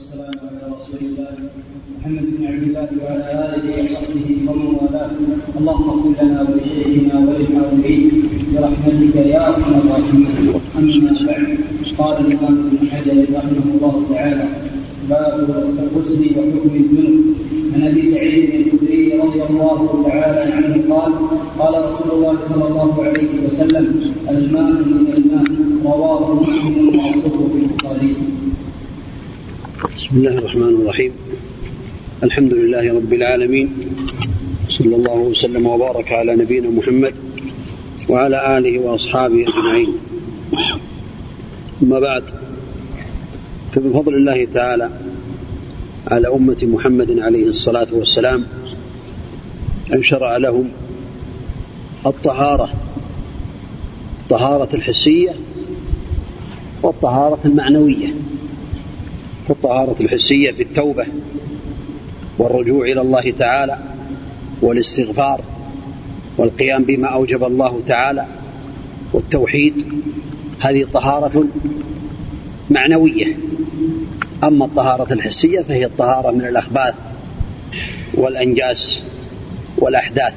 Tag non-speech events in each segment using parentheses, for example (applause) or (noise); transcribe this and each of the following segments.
والسلام على رسول الله محمد بن عبد الله وعلى آله وصحبه ومن والاه. اللهم اغفر لنا ولشيخنا وللحاضرين برحمتك يا أرحم الراحمين. أما بعد قال الإمام ابن حجر رحمه الله تعالى باب الغسل وحكم الذنوب عن أبي سعيد الخدري رضي الله تعالى عنه قال قال رسول الله صلى الله عليه وسلم الماء من الماء رواه مسلم واصله في البخاري. بسم الله الرحمن الرحيم. الحمد لله رب العالمين. صلى الله وسلم وبارك على نبينا محمد وعلى آله وأصحابه أجمعين. أما بعد فبفضل الله تعالى على أمة محمد عليه الصلاة والسلام أن شرع لهم الطهارة الطهارة الحسية والطهارة المعنويه الطهارة الحسية في التوبة والرجوع إلى الله تعالى والاستغفار والقيام بما أوجب الله تعالى والتوحيد. هذه طهارة معنوية. أما الطهارة الحسية فهي الطهارة من الأخباث والأنجاس والأحداث.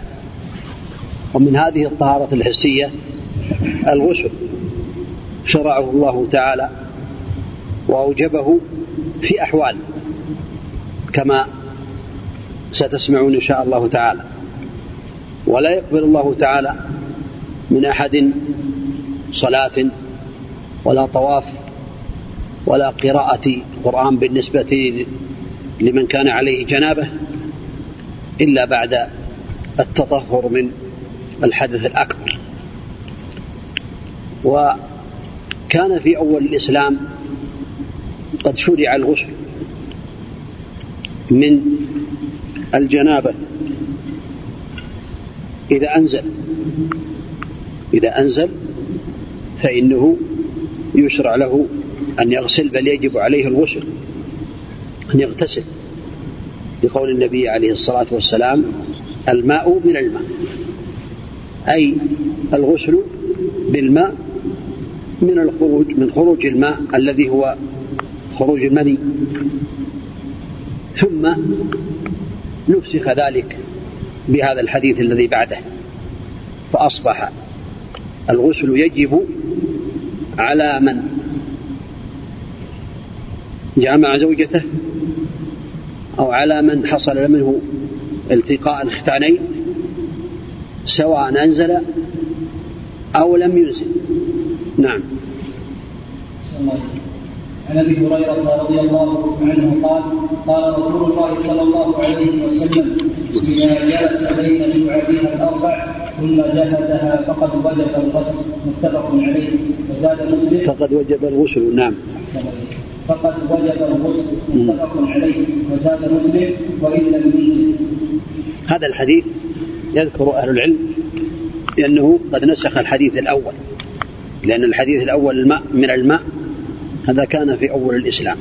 ومن هذه الطهارة الحسية الغسل شرعه الله تعالى وأوجبه في أحوال كما ستسمعون إن شاء الله تعالى. ولا يقبل الله تعالى من أحد صلاة ولا طواف ولا قراءة قرآن بالنسبة لمن كان عليه جنابة إلا بعد التطهر من الحدث الأكبر. وكان في أول الإسلام قد شرع الغسل من الجنابة. إذا أنزل إذا أنزل فإنه يشرع له أن يغسل بل يجب عليه الغسل أن يغتسل. لقول النبي عليه الصلاة والسلام الماء من الماء. أي الغسل بالماء من الخروج من خروج الماء الذي هو خروج المني ثم نفسخ ذلك بهذا الحديث الذي بعده. فأصبح الغسل يجب على من؟ جامع زوجته أو على من حصل منه التقاء الختانين سواء أنزل أو لم ينزل. نعم. عن أبي هريرة رضي الله عنه قال قال رسول الله صلى الله عليه وسلم إذا جلس بين شعبها الأربع ثم جهدها فقد وجب الغسل. متفق عليه. وزاد مسلم فقد وجب الغسل نعم. فقد وجب الغسل متفق عليه. وزاد مسلم وإن لم ينزل هذا الحديث يذكر أهل العلم لأنه قد نسخ الحديث الأول لأن الحديث الأول الماء من الماء هذا كان في أول الإسلام.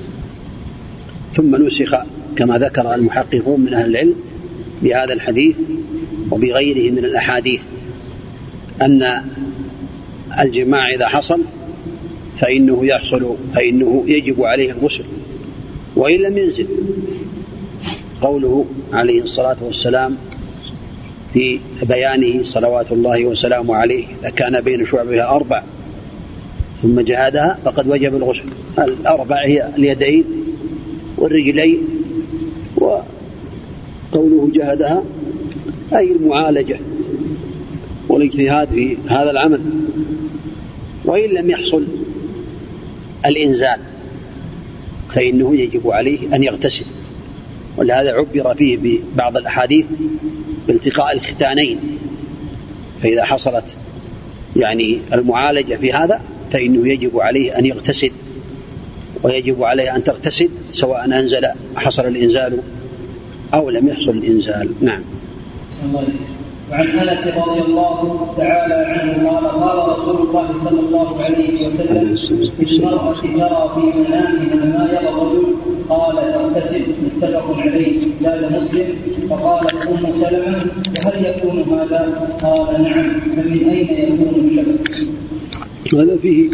ثم نسخ كما ذكر المحققون من أهل العلم بهذا الحديث وبغيره من الأحاديث أن الجماع إذا حصل فإنه يحصل فإنه يجب عليه الغسل وإن لم ينزل. قوله عليه الصلاة والسلام في بيانه صلوات الله وسلامه عليه كان بين شعبها الأربع ثم جهادها فقد وجب الغسل. الأربع هي اليدين والرجلين وقوله جهدها أي المعالجة والاجتهاد في هذا العمل. وإن لم يحصل الإنزال فإنه يجب عليه أن يغتسل. ولهذا عبر فيه ببعض الأحاديث بالتقاء الختانين. فإذا حصلت يعني المعالجة في هذا فإنه يجب عليه أن يغتسل ويجب عليه أن تغتسل سواء أنزل حصل الإنزال أو لم يحصل الإنزال. نعم. وعن أنس رضي الله تعالى عنه قال قال رسول الله صلى الله عليه وسلم في المرأة ترى في منامها ما يرى الرجل قال تغتسل. متفق عليه. زاد مسلم. فقالت أم سلمة وهل يكون هذا؟ قال نعم. فمن أين يكون الشبك؟ هذا فيه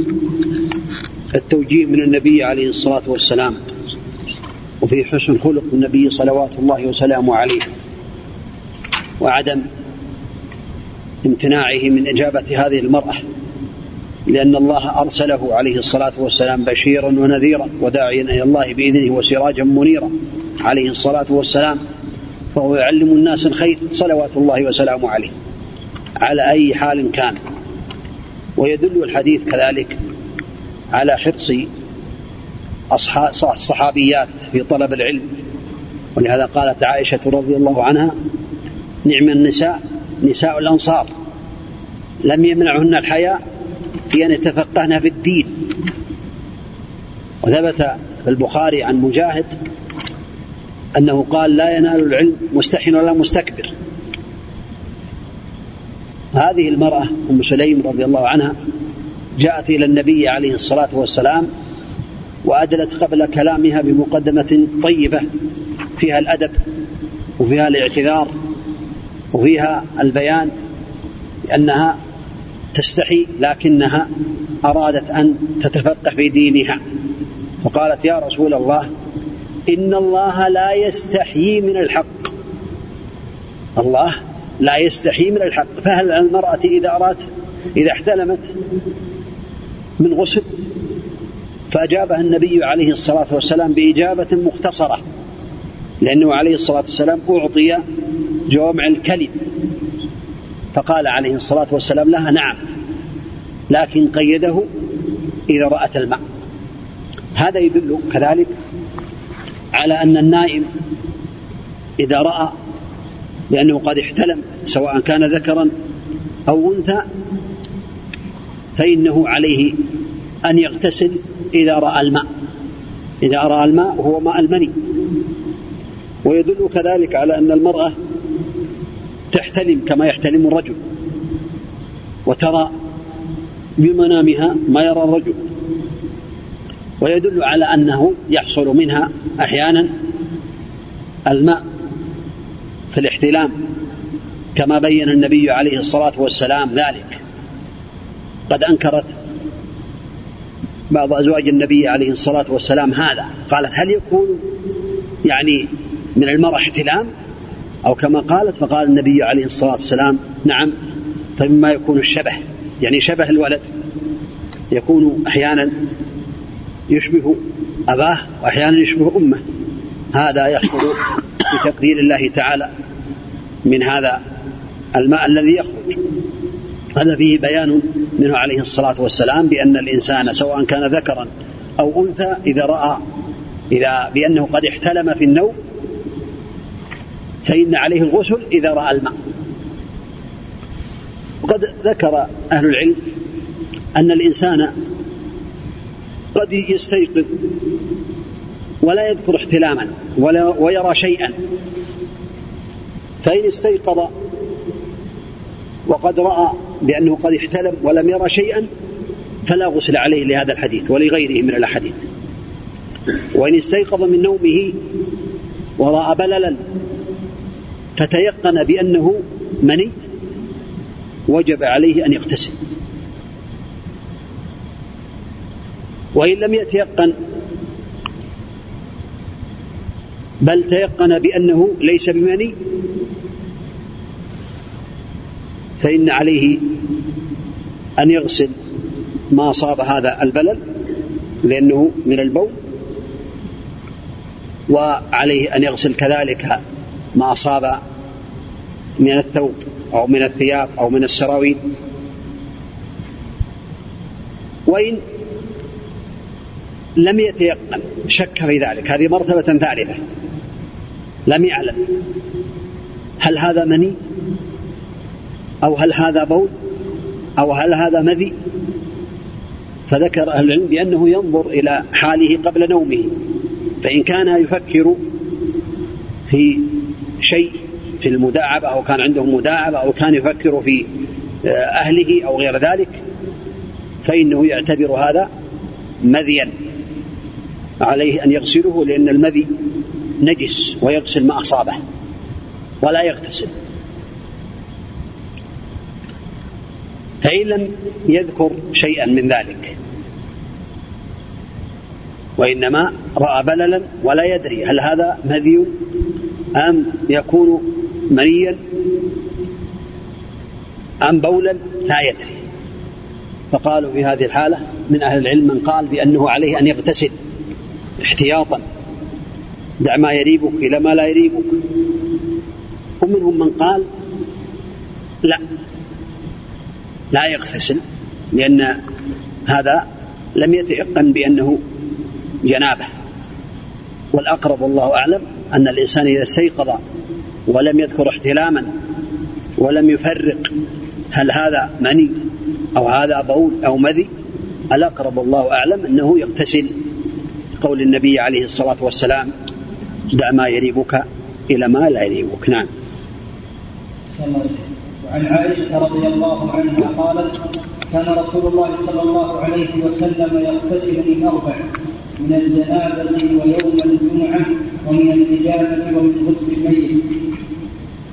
التوجيه من النبي عليه الصلاة والسلام. وفي حسن خلق النبي صلوات الله وسلامه عليه. وعدم امتناعه من إجابة هذه المرأة. لأن الله أرسله عليه الصلاة والسلام بشيرا ونذيرا وداعيا إلى الله بإذنه وسراجا منيرا عليه الصلاة والسلام. فهو يعلم الناس الخير صلوات الله وسلامه عليه. على أي حال كان. ويدل الحديث كذلك على حرص الصحابيات في طلب العلم. ولهذا قالت عائشة رضي الله عنها نعم النساء نساء الأنصار لم يمنعهن الحياء في أن يتفقهن في الدين. وثبت في البخاري عن مجاهد أنه قال لا ينال العلم مستحن ولا مستكبر. هذه المرأة أم سليم رضي الله عنها جاءت إلى النبي عليه الصلاة والسلام وأدلت قبل كلامها بمقدمة طيبة فيها الأدب وفيها الاعتذار وفيها البيان أنها تستحي لكنها أرادت أن تتفقه في دينها. فقالت يا رسول الله إن الله لا يستحيي من الحق. الله لا يستحيي من الحق. فهل على المرأة إذا أرادت إذا احتلمت من غسل فأجابها النبي عليه الصلاة والسلام بإجابة مختصرة لأنه عليه الصلاة والسلام أعطي جوامع الكلم. فقال عليه الصلاة والسلام لها نعم لكن قيده إذا رأت الماء. هذا يدل كذلك على أن النائم إذا رأى بأنه قد احتلم سواء كان ذكرا أو أنثى فإنه عليه أن يغتسل إذا رأى الماء. إذا رأى الماء وهو ماء المني. ويدل كذلك على أن المرأة تحتلم كما يحتلم الرجل وترى بمنامها ما يرى الرجل. ويدل على أنه يحصل منها أحيانا الماء في الاحتلام كما بين النبي عليه الصلاة والسلام ذلك. قد أنكرت بعض أزواج النبي عليه الصلاة والسلام هذا. قالت هل يكون يعني من المرأة احتلام؟ أو كما قالت فقال النبي عليه الصلاة والسلام نعم فمما يكون الشبه يعني شبه الولد يكون أحيانا يشبه أباه وأحيانا يشبه أمه. هذا يحصل بتقدير الله تعالى من هذا الماء الذي يخرج. هذا فيه بيان منه عليه الصلاة والسلام بأن الإنسان سواء كان ذكرا أو أنثى إذا رأى إذا بأنه قد احتلم في النوم فإن عليه الغسل إذا رأى الماء. وقد ذكر أهل العلم أن الإنسان قد يستيقظ ولا يذكر احتلاما ولا ويرى شيئا. فإن استيقظ وقد رأى بأنه قد احتلم ولم يرى شيئا فلا غسل عليه لهذا الحديث ولغيره من الأحاديث. وإن استيقظ من نومه ورأى بللا فتيقن بأنه مني وجب عليه أن يغتسل. وإن لم يتيقن بل تيقن بأنه ليس بمني فإن عليه أن يغسل ما أصاب هذا البلل لأنه من البول وعليه أن يغسل كذلك ما أصاب من الثوب أو من الثياب أو من السراويل. وإن لم يتيقن شك في ذلك. هذه مرتبة ثالثة. لم يعلم. هل هذا مني؟ أو هل هذا بول؟ أو هل هذا مذي؟ فذكر أهل العلم بأنه ينظر إلى حاله قبل نومه. فإن كان يفكر في شيء في المداعبة أو كان عنده مداعبة أو كان يفكر في آه، أهله أو غير ذلك فإنه يعتبر هذا مذيا. عليه أن يغسله لأن المذي نجس ويغسل ما أصابه ولا يغتسل. فإن لم يذكر شيئا من ذلك وإنما رأى بللا ولا يدري هل هذا مذي أم يكون منيا أم بولا لا يدري. فقالوا في هذه الحالة من أهل العلم من قال بأنه عليه أن يغتسل احتياطا. دع ما يريبك إلى ما لا يريبك. ومنهم من قال لا لا يغتسل لأن هذا لم يتيقن بأنه جنابة. والأقرب والله أعلم أن الإنسان إذا استيقظ ولم يذكر احتلاما ولم يفرق هل هذا مني أو هذا بول أو مذي الأقرب الله أعلم أنه يغتسل. قول النبي عليه الصلاة والسلام دع ما يريبك إلى ما لا يريبك. نعم. وعن عائشة رضي الله عنها قالت كان رسول الله صلى الله عليه وسلم يغتسل من أربع من الجنابة ويوم الجمعة ومن الحجامة ومن غسل الميت.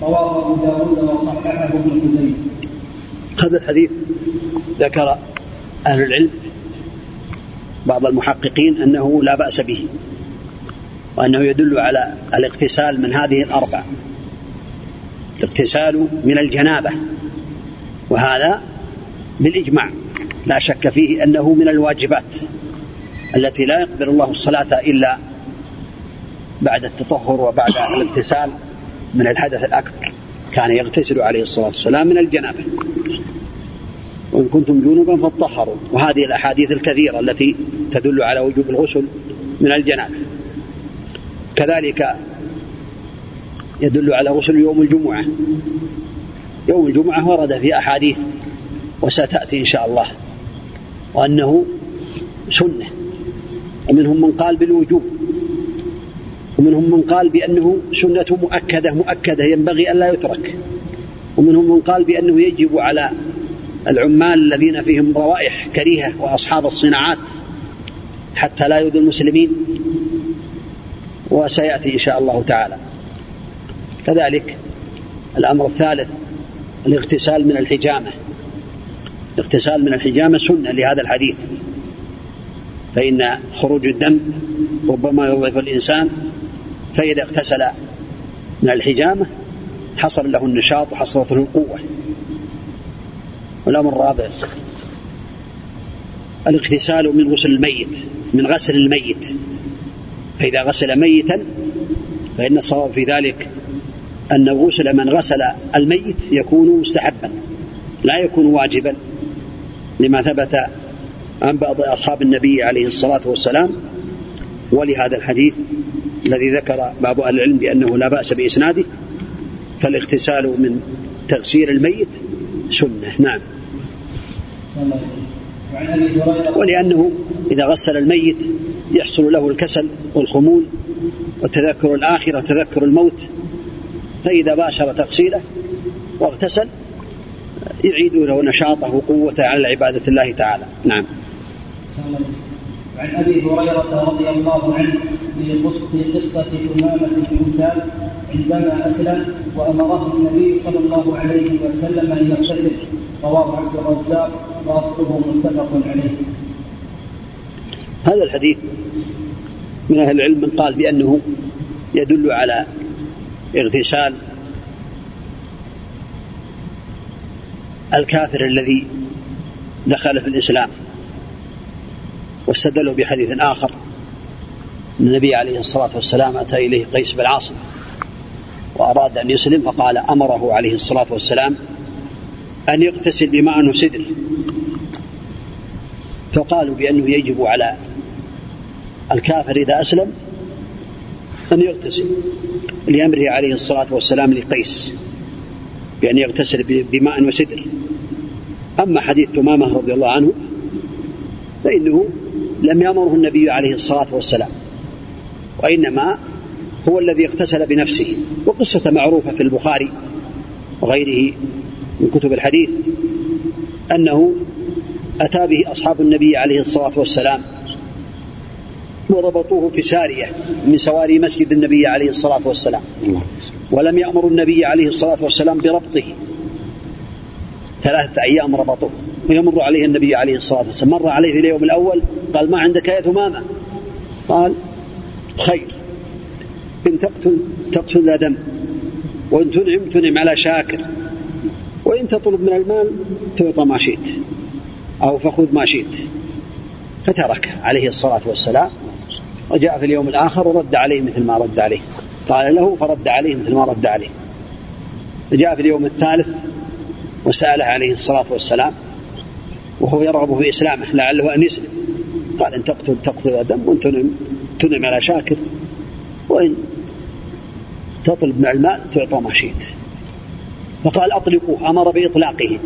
رواه أبو داود وصححه ابن خزيمة. هذا الحديث ذكر أهل العلم بعض المحققين أنه لا بأس به. وأنه يدل على الاغتسال من هذه الأربع. الاغتسال من الجنابة وهذا بالإجماع. لا شك فيه أنه من الواجبات التي لا يقبل الله الصلاة إلا بعد التطهر وبعد الاغتسال من الحدث الأكبر. كان يغتسل عليه الصلاة والسلام من الجنابة. وإن كنتم جنوبا فاطهروا. وهذه الأحاديث الكثيرة التي تدل على وجوب الغسل من الجنابة. كذلك يدل على غسل يوم الجمعة. يوم الجمعة ورد في أحاديث وستأتي إن شاء الله وأنه سنة. ومنهم من قال بالوجوب ومنهم من قال بأنه سنة مؤكدة مؤكدة ينبغي ألا يترك. ومنهم من قال بأنه يجب على العمال الذين فيهم روائح كريهة وأصحاب الصناعات حتى لا يؤذوا المسلمين وسيأتي إن شاء الله تعالى. كذلك الأمر الثالث الاغتسال من الحجامة. الاغتسال من الحجامة سنة لهذا الحديث. فإن خروج الدم ربما يضعف الإنسان فإذا اغتسل من الحجامة حصل له النشاط وحصلت له القوة. والأمر الرابع الاغتسال من غسل الميت من غسل الميت. فإذا غسل ميتا فإن الصواب في ذلك أن غسل من غسل الميت يكون مستحبا لا يكون واجبا لما ثبت عن بعض أصحاب النبي عليه الصلاة والسلام ولهذا الحديث الذي ذكر بعض أهل العلم بأنه لا بأس بإسناده فالاغتسال من تغسيل الميت سنة. نعم. ولأنه إذا غسل الميت يحصل له الكسل والخمول وتذكر الآخرة وتذكر الموت فإذا باشر تغسيله واغتسل يعيد له نشاطه وقوته على عبادة الله تعالى نعم عن أبي هريرة رضي الله عنه في قصه ثمامه بن عندما أسلم وأمره النبي صلى الله عليه وسلم أن يغتسل رواه عبد الرزاق وأصله متفق عليه. هذا الحديث من أهل العلم من قال بأنه يدل على اغتسال الكافر الذي دخل في الإسلام واستدلوا بحديث آخر النبي عليه الصلاة والسلام أتى إليه قيس بن عاصم وأراد أن يسلم فقال أمره عليه الصلاة والسلام أن يغتسل بماء وسدر فقالوا بأنه يجب على الكافر إذا أسلم أن يغتسل لأمره عليه الصلاة والسلام لقيس بأن يغتسل بماء وسدر. أما حديث تمامة رضي الله عنه فإنه لم يأمره النبي عليه الصلاة والسلام وإنما هو الذي اغتسل بنفسه. وقصة معروفة في البخاري وغيره من كتب الحديث أنه أتى به أصحاب النبي عليه الصلاة والسلام وربطوه في سارية من سواري مسجد النبي عليه الصلاة والسلام. ولم يأمر النبي عليه الصلاة والسلام بربطه. ثلاثة أيام ربطوه. ويمر عليه النبي عليه الصلاة والسلام. مر عليه في اليوم الأول قال ما عندك يا ثمامة؟ قال خير. إن تقتل تقتل ذا دم. وإن تنعم تنعم على شاكر. وإن تطلب من المال تعطى ما شئت. أو فخذ ما شئت. فترك عليه الصلاة والسلام. وجاء في اليوم الآخر ورد عليه مثل ما رد عليه. قال له فرد عليه مثل ما رد عليه. جاء في اليوم الثالث وسأله عليه الصلاة والسلام وهو يرغب في إسلامه لعله أن يسلم. قال إن تقتل تقتل دم وإن تنم تنم على شاكر وإن تطلب من المال تعطى ما شئت. فقال أطلقوه. أمر بإطلاقه.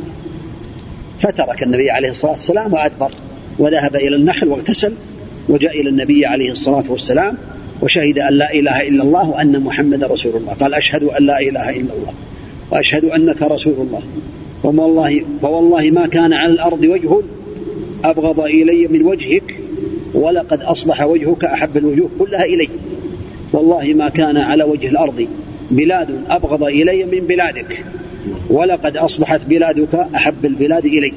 فترك النبي عليه الصلاة والسلام وأدبر وذهب إلى النخل واغتسل وجاء إلى النبي عليه الصلاة والسلام وشهد أن لا إله إلا الله وأن محمد رسول الله. قال أشهد أن لا إله إلا الله وأشهد أنك رسول الله. فوالله, فوالله ما كان على الأرض وجه أبغض إلي من وجهك ولقد أصبح وجهك أحب الوجوه كلها إلي. والله ما كان على وجه الأرض بلاد أبغض إلي من بلادك ولقد أصبحت بلادك أحب البلاد إلي.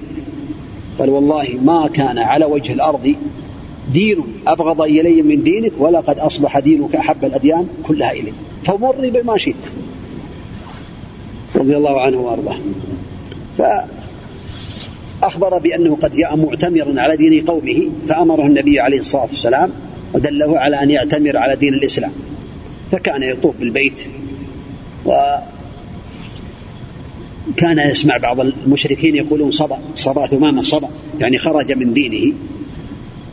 قال والله ما كان على وجه الأرض دين أبغض إلي من دينك ولقد أصبح دينك أحب الأديان كلها إلي فمري بما شئت. رضي الله عنه وأرضاه. فأخبر بأنه قد جاء معتمرا على دين قومه فأمره النبي عليه الصلاة والسلام ودله على أن يعتمر على دين الإسلام. فكان يطوف بالبيت وكان يسمع بعض المشركين يقولون صبا صبا ثمامة صبا. يعني خرج من دينه.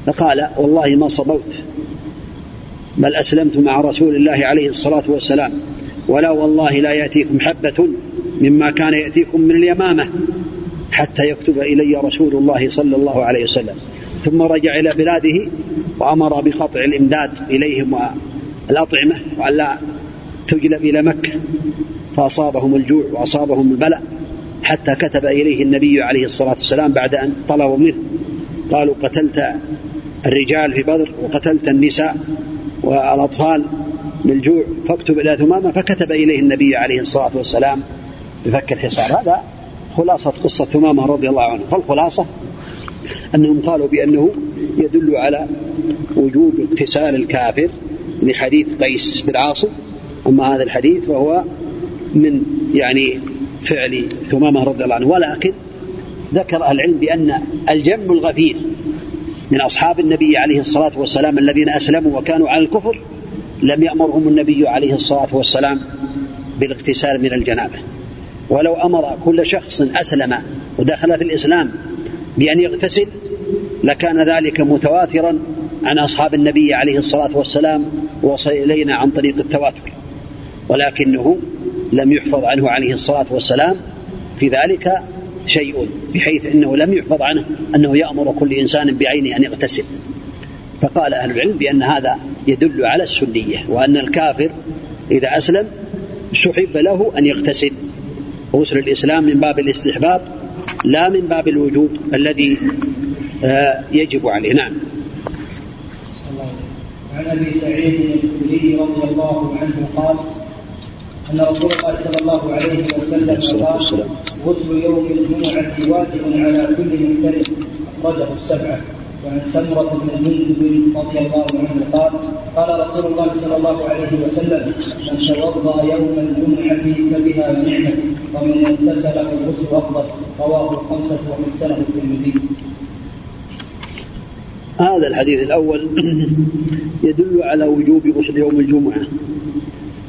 فقال والله ما صبوت بل أسلمت مع رسول الله عليه الصلاة والسلام ولا والله لا يأتيكم حبة مما كان يأتيكم من اليمامة حتى يكتب إلي رسول الله صلى الله عليه وسلم. ثم رجع إلى بلاده وأمر بقطع الإمداد إليهم والأطعمة وألا تجلب إلى مكة فأصابهم الجوع وأصابهم البلاء حتى كتب إليه النبي عليه الصلاة والسلام بعد أن طلبوا منه قالوا قتلت الرجال في بدر وقتلت النساء والأطفال بالجوع فاكتب إلى ثمامة فكتب إليه النبي عليه الصلاة والسلام بفك الحصار. هذا خلاصة قصة ثمامة رضي الله عنه فالخلاصة أنهم قالوا بأنه يدل على وجوب اغتسال الكافر لحديث قيس بن عاصم. أما هذا الحديث فهو من يعني فعل ثمامة رضي الله عنه ولكن ذكر العلم بأن الجم الغفير من أصحاب النبي عليه الصلاة والسلام الذين أسلموا وكانوا على الكفر لم يأمرهم النبي عليه الصلاة والسلام بالاغتسال من الجنابة. ولو أمر كل شخص أسلم ودخل في الإسلام بأن يغتسل لكان ذلك متواترا عن أصحاب النبي عليه الصلاة والسلام وصل إلينا عن طريق التواتر. ولكنه لم يحفظ عنه عليه الصلاة والسلام. في ذلك شيء بحيث أنه لم يحفظ عنه أنه يأمر كل إنسان بعينه أن يغتسل. فقال أهل العلم بأن هذا يدل على السنية وأن الكافر إذا أسلم سحب له أن يغتسل. غسل الإسلام من باب الاستحباب لا من باب الوجوب الذي آه، يجب عليه. نعم. عن أبي سعيد الخدري رضي الله عنه قال أن رسول الله صلى الله عليه وسلم قال غسل يوم الجمعة واجب على كل مختلف أخرجه السبعة. وعن سمرة بن جندب رضي الله عنه قال قال رسول الله صلى الله عليه وسلم من توضأ يوم الجمعة فبها ونعمة ومن اغتسل فالغسل أفضل. رواه الخمسة وحسنه الترمذي. هذا الحديث الأول (clears throat) يدل على وجوب غسل يوم الجمعة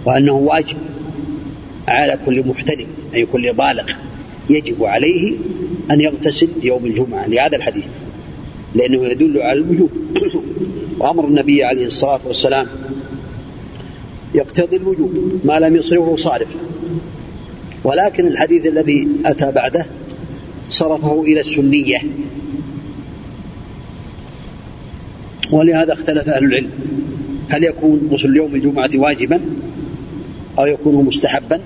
وأنه واجب. على كل محتلم أي كل بالغ يجب عليه أن يغتسل يوم الجمعة لهذا الحديث لأنه يدل على الوجوب. (coughs) وأمر النبي عليه الصلاة والسلام يقتضي الوجوب ما لم يصرفه صارف. ولكن الحديث الذي أتى بعده صرفه إلى السنية. ولهذا اختلف أهل العلم. هل يكون غسل يوم الجمعة واجبا أو يكون مستحبا؟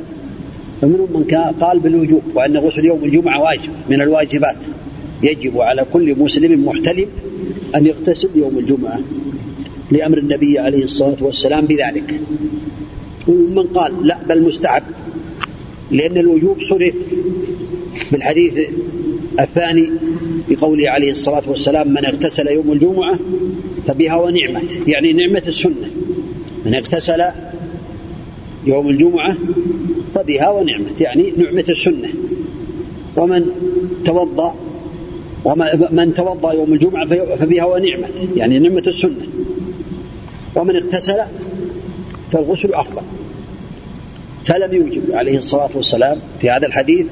فمنهم من قال بالوجوب وأن غسل يوم الجمعة واجب من الواجبات. يجب على كل مسلم محتلم أن يغتسل يوم الجمعة لأمر النبي عليه الصلاة والسلام بذلك. ومن قال لا بل مستعب لأن الوجوب صرف بالحديث الثاني بقوله عليه الصلاة والسلام من اغتسل يوم الجمعة فبها ونعمت. يعني نعمة السنة. من اغتسل يوم الجمعة فبها ونعمت يعني نعمة السنة. ومن توضأ ومن توضأ يوم الجمعة فبها ونعمت يعني نعمة السنة. ومن اغتسل فالغسل أفضل. فلم يوجب عليه الصلاة والسلام في هذا الحديث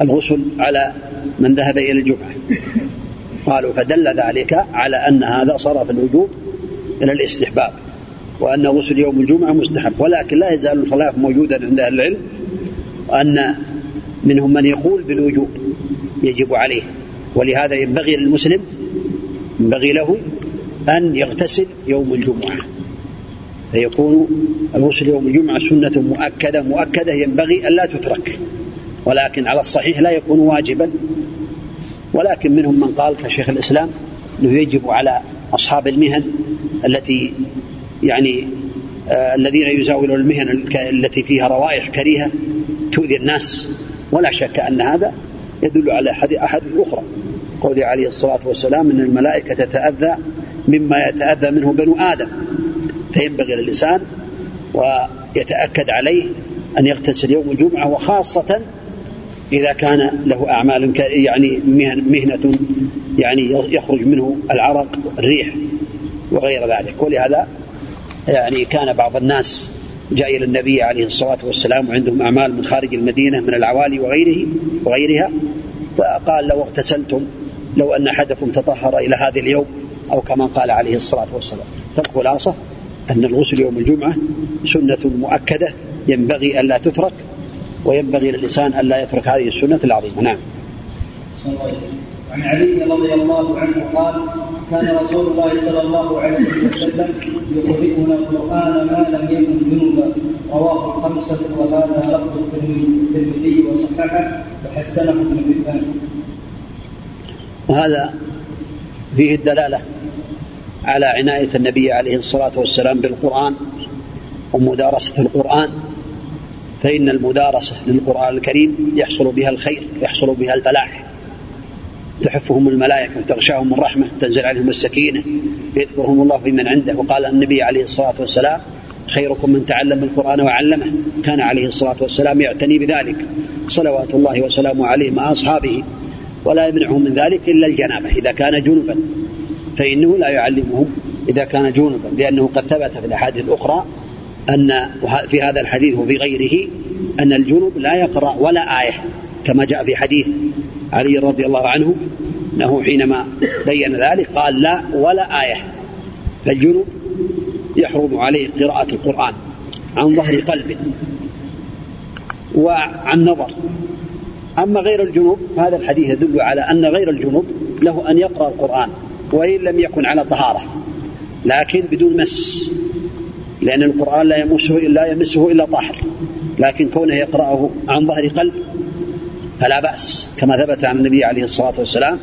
الغسل على من ذهب إلى الجمعة. قالوا فدل ذلك على أن هذا صرف الوجوب إلى الاستحباب. وأن غسل يوم الجمعة مستحب. ولكن لا يزال الخلاف موجودا عند أهل العلم وأن منهم من يقول بالوجوب يجب عليه. ولهذا ينبغي للمسلم ينبغي له أن يغتسل يوم الجمعة. فيكون الغسل يوم الجمعة سنة مؤكدة مؤكدة ينبغي ألا تترك. ولكن على الصحيح لا يكون واجبا. ولكن منهم من قال كشيخ الإسلام أنه يجب على أصحاب المهن التي يعني آه الذين يزاولون المهن التي فيها روائح كريهة تؤذي الناس. ولا شك أن هذا يدل على أحاديث أخرى. قوله عليه الصلاة والسلام أن الملائكة تتأذى مما يتأذى منه بنو آدم. فينبغي للإنسان ويتأكد عليه أن يغتسل يوم الجمعة وخاصة إذا كان له أعمال يعني مهنة يعني يخرج منه العرق الريح وغير ذلك. ولهذا يعني كان بعض الناس جاء إلى النبي عليه الصلاة والسلام وعندهم أعمال من خارج المدينة من العوالي وغيره وغيرها فقال لو اغتسلتم لو أن أحدكم تطهر إلى هذا اليوم أو كما قال عليه الصلاة والسلام. فالخلاصة أن الغسل يوم الجمعة سنة مؤكدة ينبغي ألا تترك وينبغي للإنسان ألا يترك هذه السنة العظيمة. نعم. عن علي رضي الله عنه قال كان رسول الله صلى الله عليه وسلم يقرئنا القرآن ما لم يكن جنبا رواه الخمسة وهذا لفظ الترمذي وصححه وحسنه ابن حبان. وهذا فيه الدلالة على عناية النبي عليه الصلاة والسلام بالقرآن ومدارسة القرآن فإن المدارسة للقرآن الكريم يحصل بها الخير يحصل بها الفلاح تحفهم الملائكة وتغشاهم الرحمة تنزل عليهم السكينة يذكرهم الله في من عنده. وقال النبي عليه الصلاة والسلام خيركم من تعلم القرآن وعلمه. كان عليه الصلاة والسلام يعتني بذلك. صلوات الله وسلامه عليه مع أصحابه. ولا يمنعهم من ذلك إلا الجنابة إذا كان جنبا. فإنه لا يعلمهم إذا كان جنبا لأنه قد ثبت في الأحاديث الأخرى أن في هذا الحديث وفي غيره أن الجنب لا يقرأ ولا آية كما جاء في حديث علي رضي الله عنه أنه حينما بين ذلك قال لا ولا آية. فالجنب يحرم عليه قراءة القرآن عن ظهر قلب وعن نظر. أما غير الجنوب فهذا الحديث يدل على أن غير الجنوب له أن يقرأ القرآن وإن لم يكن على طهارة لكن بدون مس لأن القرآن لا يمسه إلا يمسه إلا طاهر لكن كونه يقرأه عن ظهر قلب فلا بأس. كما ثبت عن النبي عليه الصلاة والسلام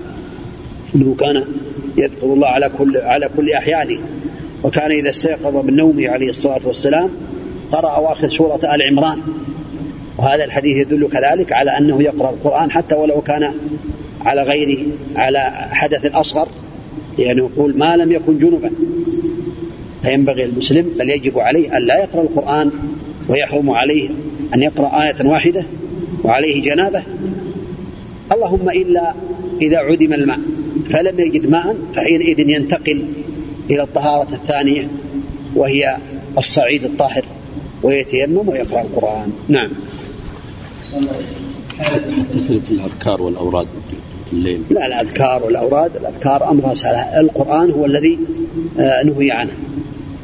أنه كان يذكر الله على كل على كل أحيانه. وكان إذا استيقظ من نومه عليه الصلاة والسلام قرأ أواخر سورة آل عمران. وهذا الحديث يدل كذلك على أنه يقرأ القرآن حتى ولو كان على غير على حدث أصغر. يعني يقول ما لم يكن جنبا. فينبغي المسلم بل يجب عليه أن لا يقرأ القرآن ويحرم عليه أن يقرأ آية واحدة وعليه جنابة. اللهم إلا إذا عدم الماء فلم يجد ماء فحينئذ ينتقل إلى الطهارة الثانية وهي الصعيد الطاهر ويتيمم ويقرأ القرآن. نعم. في الأذكار والأوراد الليل. لا الأذكار والأوراد الأذكار أمرها سهل. القرآن هو الذي آه، نهي عنه.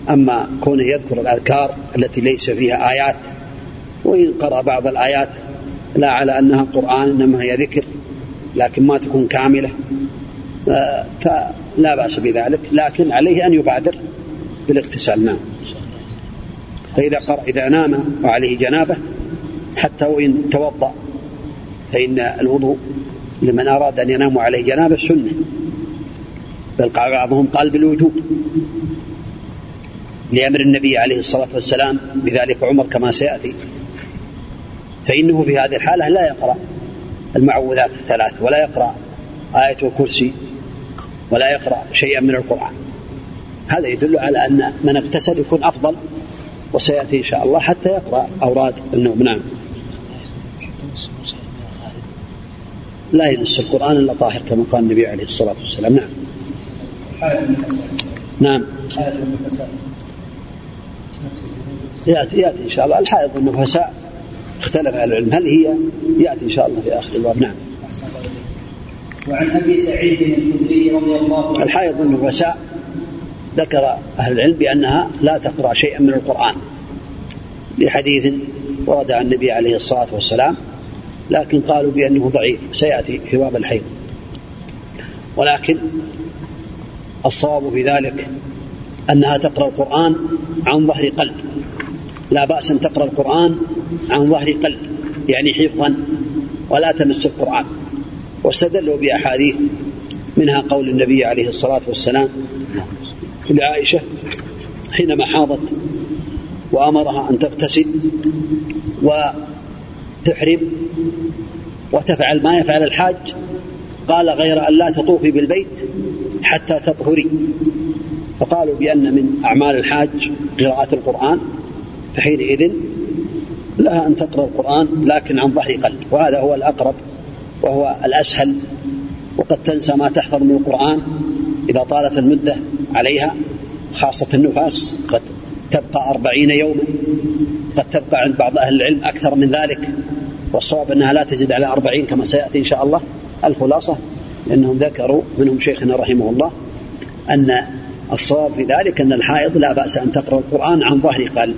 أما كونه يذكر الأذكار التي ليس فيها آيات وإن قرأ بعض الآيات لا على أنها قرآن إنما هي ذكر لكن ما تكون كاملة. آه، فلا بأس بذلك لكن عليه أن يبادر بالاغتسال نعم. فإذا قرأ إذا نام وعليه جنابة حتى وإن توضأ فإن الوضوء لمن أراد أن ينام عليه جنابة سنة. بل بعضهم قال بالوجوب. لأمر النبي عليه الصلاة والسلام بذلك عمر كما سيأتي. فإنه في هذه الحالة لا يقرأ المعوذات الثلاث ولا يقرأ آية الكرسي ولا يقرأ شيئا من القرآن. هذا يدل على أن من اغتسل يكون أفضل وسيأتي إن شاء الله حتى يقرأ أوراد النوم. نعم. لا يمس القرآن إلا طاهر كما قال النبي عليه الصلاة والسلام. نعم. نعم. يأتي يأتي إن شاء الله. الحائض والنفساء اختلف أهل العلم. هل هي؟ يأتي إن شاء الله في آخر الباب. نعم. وعن أبي سعيد الخدري رضي الله عنه. الحائض والنفساء ذكر أهل العلم بأنها لا تقرأ شيئا من القرآن لحديث ورد عن النبي عليه الصلاة والسلام لكن قالوا بأنه ضعيف. سيأتي في باب الحيض. ولكن الصواب في ذلك أنها تقرأ القرآن عن ظهر قلب. لا بأس أن تقرأ القرآن عن ظهر قلب يعني حفظا ولا تمس القرآن. واستدلوا بأحاديث منها قول النبي عليه الصلاة والسلام لعائشة حينما حاضت وأمرها أن تغتسل وتحرم وتفعل ما يفعل الحاج. قال غير أن لا تطوفي بالبيت حتى تطهري. فقالوا بأن من أعمال الحاج قراءة القرآن. فحينئذ لها أن تقرأ القرآن لكن عن ظهر قلب وهذا هو الأقرب وهو الأسهل وقد تنسى ما تحفظ من القرآن إذا طالت المدة عليها خاصة النفاس قد تبقى أربعين يوما قد تبقى عند بعض أهل العلم أكثر من ذلك والصواب أنها لا تزيد على أربعين كما سيأتي إن شاء الله الخلاصة لأنهم ذكروا منهم شيخنا رحمه الله أن الصواب في ذلك أن الحائض لا بأس أن تقرأ القرآن عن ظهر قلب.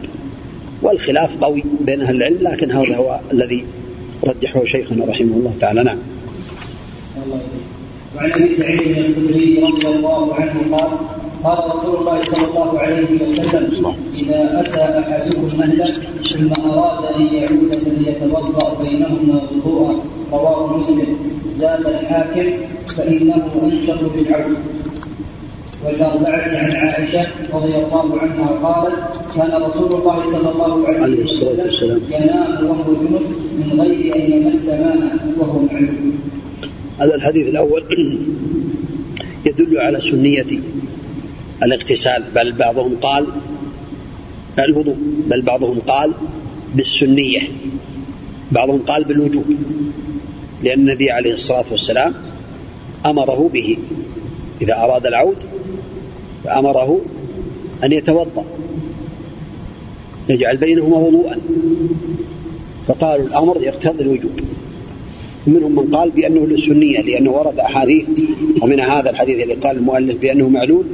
والخلاف قوي بين أهل العلم لكن هذا هو الذي رجحه شيخنا رحمه الله تعالى. نعم. وعن أبي سعيد الخدري رضي الله عنه قال قال رسول الله صلى الله عليه وسلم إذا أتى أحدكم اهله ثم أراد أن يعود فليتوضأ بينهما وضوءا رواه مسلم. زاد الحاكم فإنه انشط بالعود. والأربعة عن عائشة رضي الله عنها قالت كان رسول الله صلى الله عليه وسلم ينام وهو جنب من غير أن يمس ماء وهو معلوم. هذا الحديث الأول (clears throat) يدل على سنية الاغتسال بل بعضهم قال الوضوء بل بعضهم قال بالسنية بعضهم قال بالوجوب لأن النبي عليه الصلاة والسلام أمره به إذا أراد العود فأمره أن يتوضأ. يجعل بينهما وضوءا. فقالوا الأمر يقتضي الوجوب. منهم من قال بأنه للسنية لأنه ورد أحاديث ومن هذا الحديث اللي قال المؤلف بأنه معلول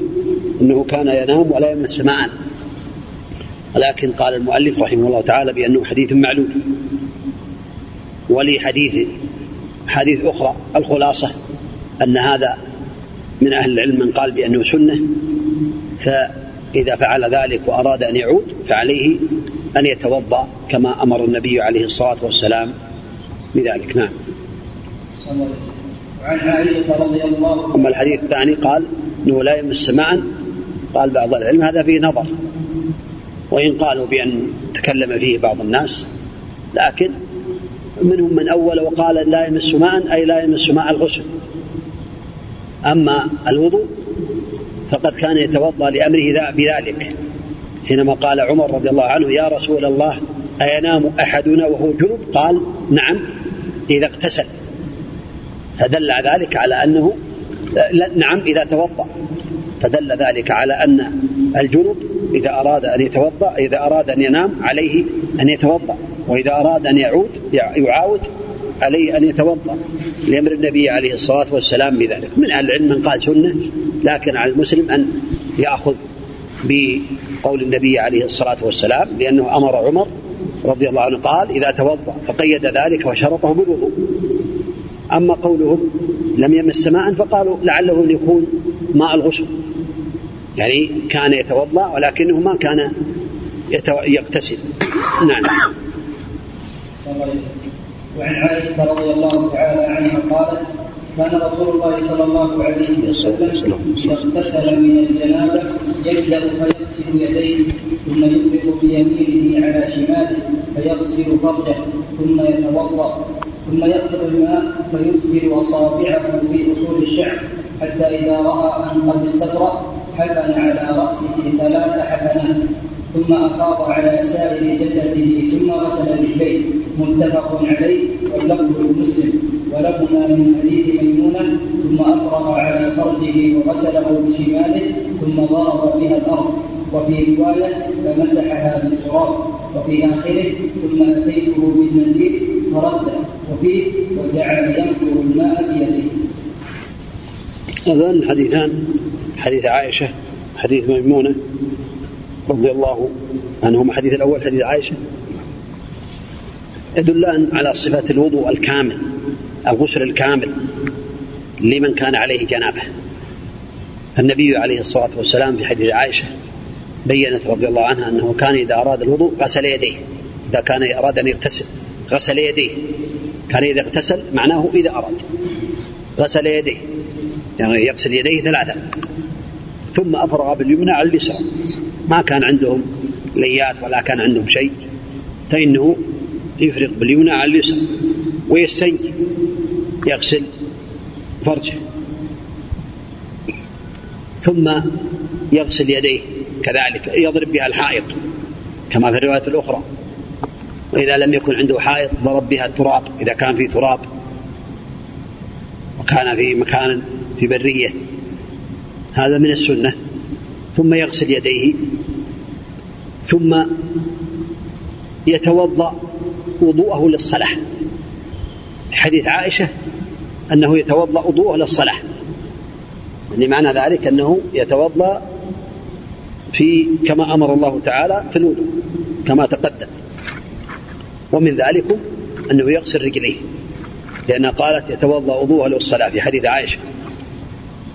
أنه كان ينام ولا يمس ماء ولكن قال المؤلف رحمه الله تعالى بأنه حديث معلول. ولي حديث حديث أخرى الخلاصة أن هذا من أهل العلم من قال بأنه سنة فإذا فعل ذلك وأراد أن يعود فعليه أن يتوضأ كما أمر النبي عليه الصلاة والسلام بذلك. نعم. وعن عائشة رضي الله أما الحديث الثاني قال أنه لا يمس معا. قال بعض العلم هذا فيه نظر وإن قالوا بأن تكلم فيه بعض الناس لكن منهم من أول وقال لا يمس ماء أي لا يمس ماء الغسل. أما الوضوء فقد كان يتوضأ لأمره بذلك حينما قال عمر رضي الله عنه يا رسول الله أينام أحدنا وهو جنوب قال نعم إذا اغتسل. فدل ذلك على أنه نعم إذا توضأ. فدل ذلك على أن الجنوب إذا أراد أن يتوضأ إذا أراد أن ينام عليه أن يتوضأ وإذا أراد أن يعود يعاود عليه أن يتوضأ لأمر النبي عليه الصلاة والسلام بذلك. من أهل العلم من قال سنة لكن على المسلم أن يأخذ بقول النبي عليه الصلاة والسلام لأنه أمر عمر رضي الله عنه قال إذا توضأ فقيد ذلك وشرطه بالوضوء. أما قولهم لم يمس ماء فقالوا لعله أن يكون ماء الغسل. يعني كان يتوضأ ولكنه ما كان يغتسل. نعم. وعن عائشة رضي الله تعالى عنها قالت كان رسول الله صلى الله عليه وسلم إذا اغتسل من الجنابة يبدأ فيغسل يديه ثم يفرق بيمينه على شماله فيغسل فرجه ثم يتوضأ ثم يأخذ الماء فيدخل أصابعه في أصول الشعر حتى إذا رأى أن قد استبرأ حفن على رأسه ثلاث حفنات. ثم أفاض على سائر جسده ثم غسل رجليه متفق عليه. واللفظ لمسلم. ولهما من حديث ميمونة. ثم أفرغ على فرجه وغسله بشماله. ثم ضرب بها الأرض. وفي رواية فمسحها بالتراب. وفي آخره ثم أتيته بالمنديل فرده. وفيه وجعل ينقر الماء بيده. هذان الحديثان حديث عائشة. حديث ميمونة. رضي الله عنهما. الحديث الأول حديث عائشة. يدلان على صفة الوضوء الكامل الغسل الكامل لمن كان عليه جنابة. النبي عليه الصلاة والسلام في حديث عائشة بينت رضي الله عنها أنه كان إذا أراد الوضوء غسل يديه. إذا كان أراد أن يغتسل غسل يديه. كان إذا اغتسل معناه إذا أراد. غسل يديه. يعني يغسل يديه ثلاثة. ثم أفرغ باليمنى على اليسرى. ما كان عندهم ليات ولا كان عندهم شيء فإنه يفرغ باليمنى على اليسرى ويستنجي يغسل فرجه ثم يغسل يديه كذلك يضرب بها الحائط كما في الرواية الأخرى وإذا لم يكن عنده حائط ضرب بها التراب إذا كان في تراب وكان في مكان في برية. هذا من السنة. ثم يغسل يديه ثم يتوضأ وضوءه للصلاة. حديث عائشة أنه يتوضأ وضوءه للصلاة. يعني معنى ذلك أنه يتوضأ في كما أمر الله تعالى في الوضوء كما تقدم. ومن ذلك أنه يغسل رجليه لأنها قالت يتوضأ وضوءه للصلاة في حديث عائشة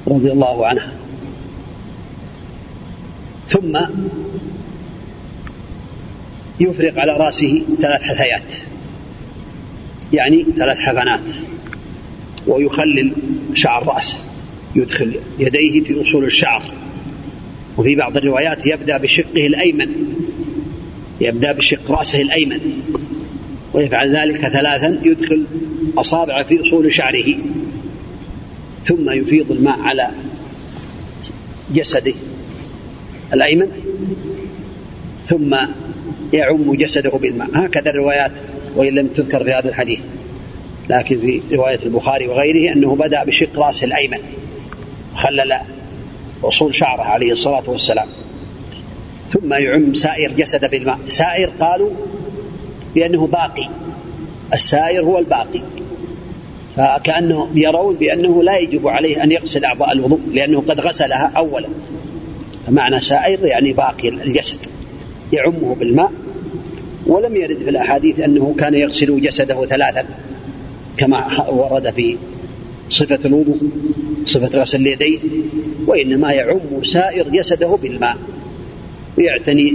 رضي الله عنها. ثم يفرق على رأسه ثلاث حثيات. يعني ثلاث حفنات ويخلل شعر رأسه. يدخل يديه في أصول الشعر. وفي بعض الروايات يبدأ بشقه الأيمن. يبدأ بشق رأسه الأيمن. ويفعل ذلك ثلاثا يدخل أصابعه في أصول شعره. ثم يفيض الماء على جسده. الأيمن ثم يعم جسده بالماء. هكذا الروايات وإن لم تذكر في هذا الحديث. لكن في رواية البخاري وغيره أنه بدأ بشق رأسه الأيمن. خلل أصول شعره عليه الصلاة والسلام. ثم يعم سائر جسده بالماء. سائر قالوا بأنه باقي. السائر هو الباقي. فكأنه يرون بأنه لا يجب عليه أن يغسل أعضاء الوضوء لأنه قد غسلها أولا. فمعنى سائر يعني باقي الجسد يعمه بالماء ولم يرد في الأحاديث أنه كان يغسل جسده ثلاثا كما ورد في صفة الوضوء صفة غسل اليدين وإنما يعم سائر جسده بالماء ويعتني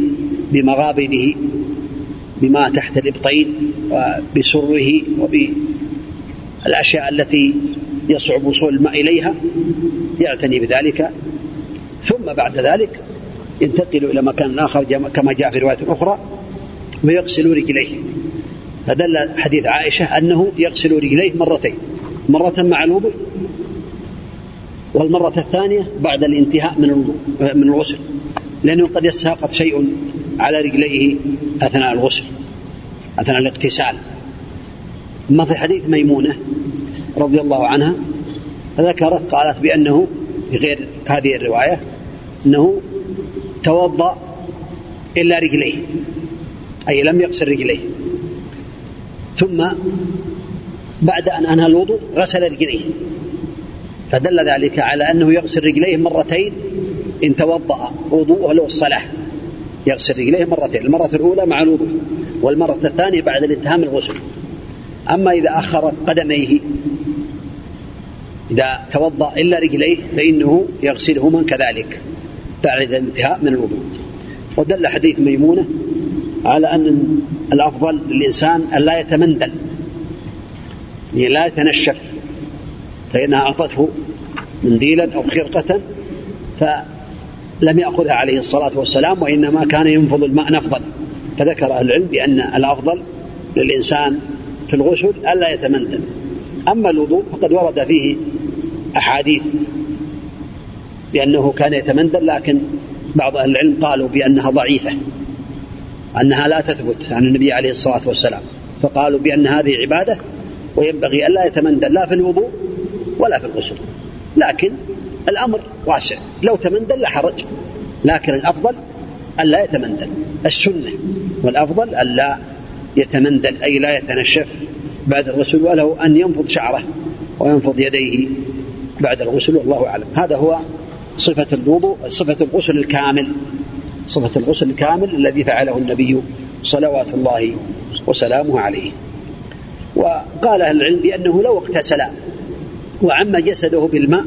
بمغابنه بما تحت الإبطين وبسره وبالأشياء التي يصعب وصول الماء إليها يعتني بذلك ثم بعد ذلك ينتقل إلى مكان آخر كما جاء في رواية أخرى ويغسل رجليه. فدل حديث عائشة أنه يغسل رجليه مرتين مرة مع الوضوء والمرة الثانية بعد الانتهاء من من الغسل لأنه قد يساقط شيء على رجليه أثناء الغسل أثناء الاغتسال. أما في حديث ميمونة رضي الله عنها ذكرت قالت بأنه غير هذه الرواية أنه توضأ إلا رجليه أي لم يغسل رجليه. ثم بعد أن أنهى الوضوء غسل رجليه. فدل ذلك على أنه يغسل رجليه مرتين إن توضأ وضوءه له الصلاة. يغسل رجليه مرتين المرة الأولى مع الوضوء والمرة الثانية بعد الانتهاء من الغسل. أما إذا أخر قدميه إذا توضأ إلا رجليه فإنه يغسلهما كذلك بعد الانتهاء من الوضوء. ودل حديث ميمونة على أن الأفضل للإنسان أن لا يتمندل. يعني لا يتنشف. فإنها أعطته منديلا أو خرقة فلم يأخذها عليه الصلاة والسلام وإنما كان ينفض الماء نفضا. فذكر أهل العلم بأن الأفضل للإنسان في الغسل ألا يتمندل. أما الوضوء فقد ورد فيه أحاديث بأنه كان يتمندل لكن بعض أهل العلم قالوا بأنها ضعيفة أنها لا تثبت عن النبي عليه الصلاة والسلام فقالوا بأن هذه عبادة وينبغي ألا يتمندل لا في الوضوء ولا في الغسل. لكن الأمر واسع لو تمندل لا حرج لكن الأفضل ألا يتمندل السنة والأفضل ألا يتمندل أي لا يتنشف بعد الغسل وله أن ينفض شعره وينفض يديه بعد الغسل والله أعلم. هذا هو صفة الوضوء صفة الغسل الكامل. صفة الغسل الكامل الذي فعله النبي صلوات الله وسلامه عليه. وقال أهل العلم بأنه لو اغتسل وعم جسده بالماء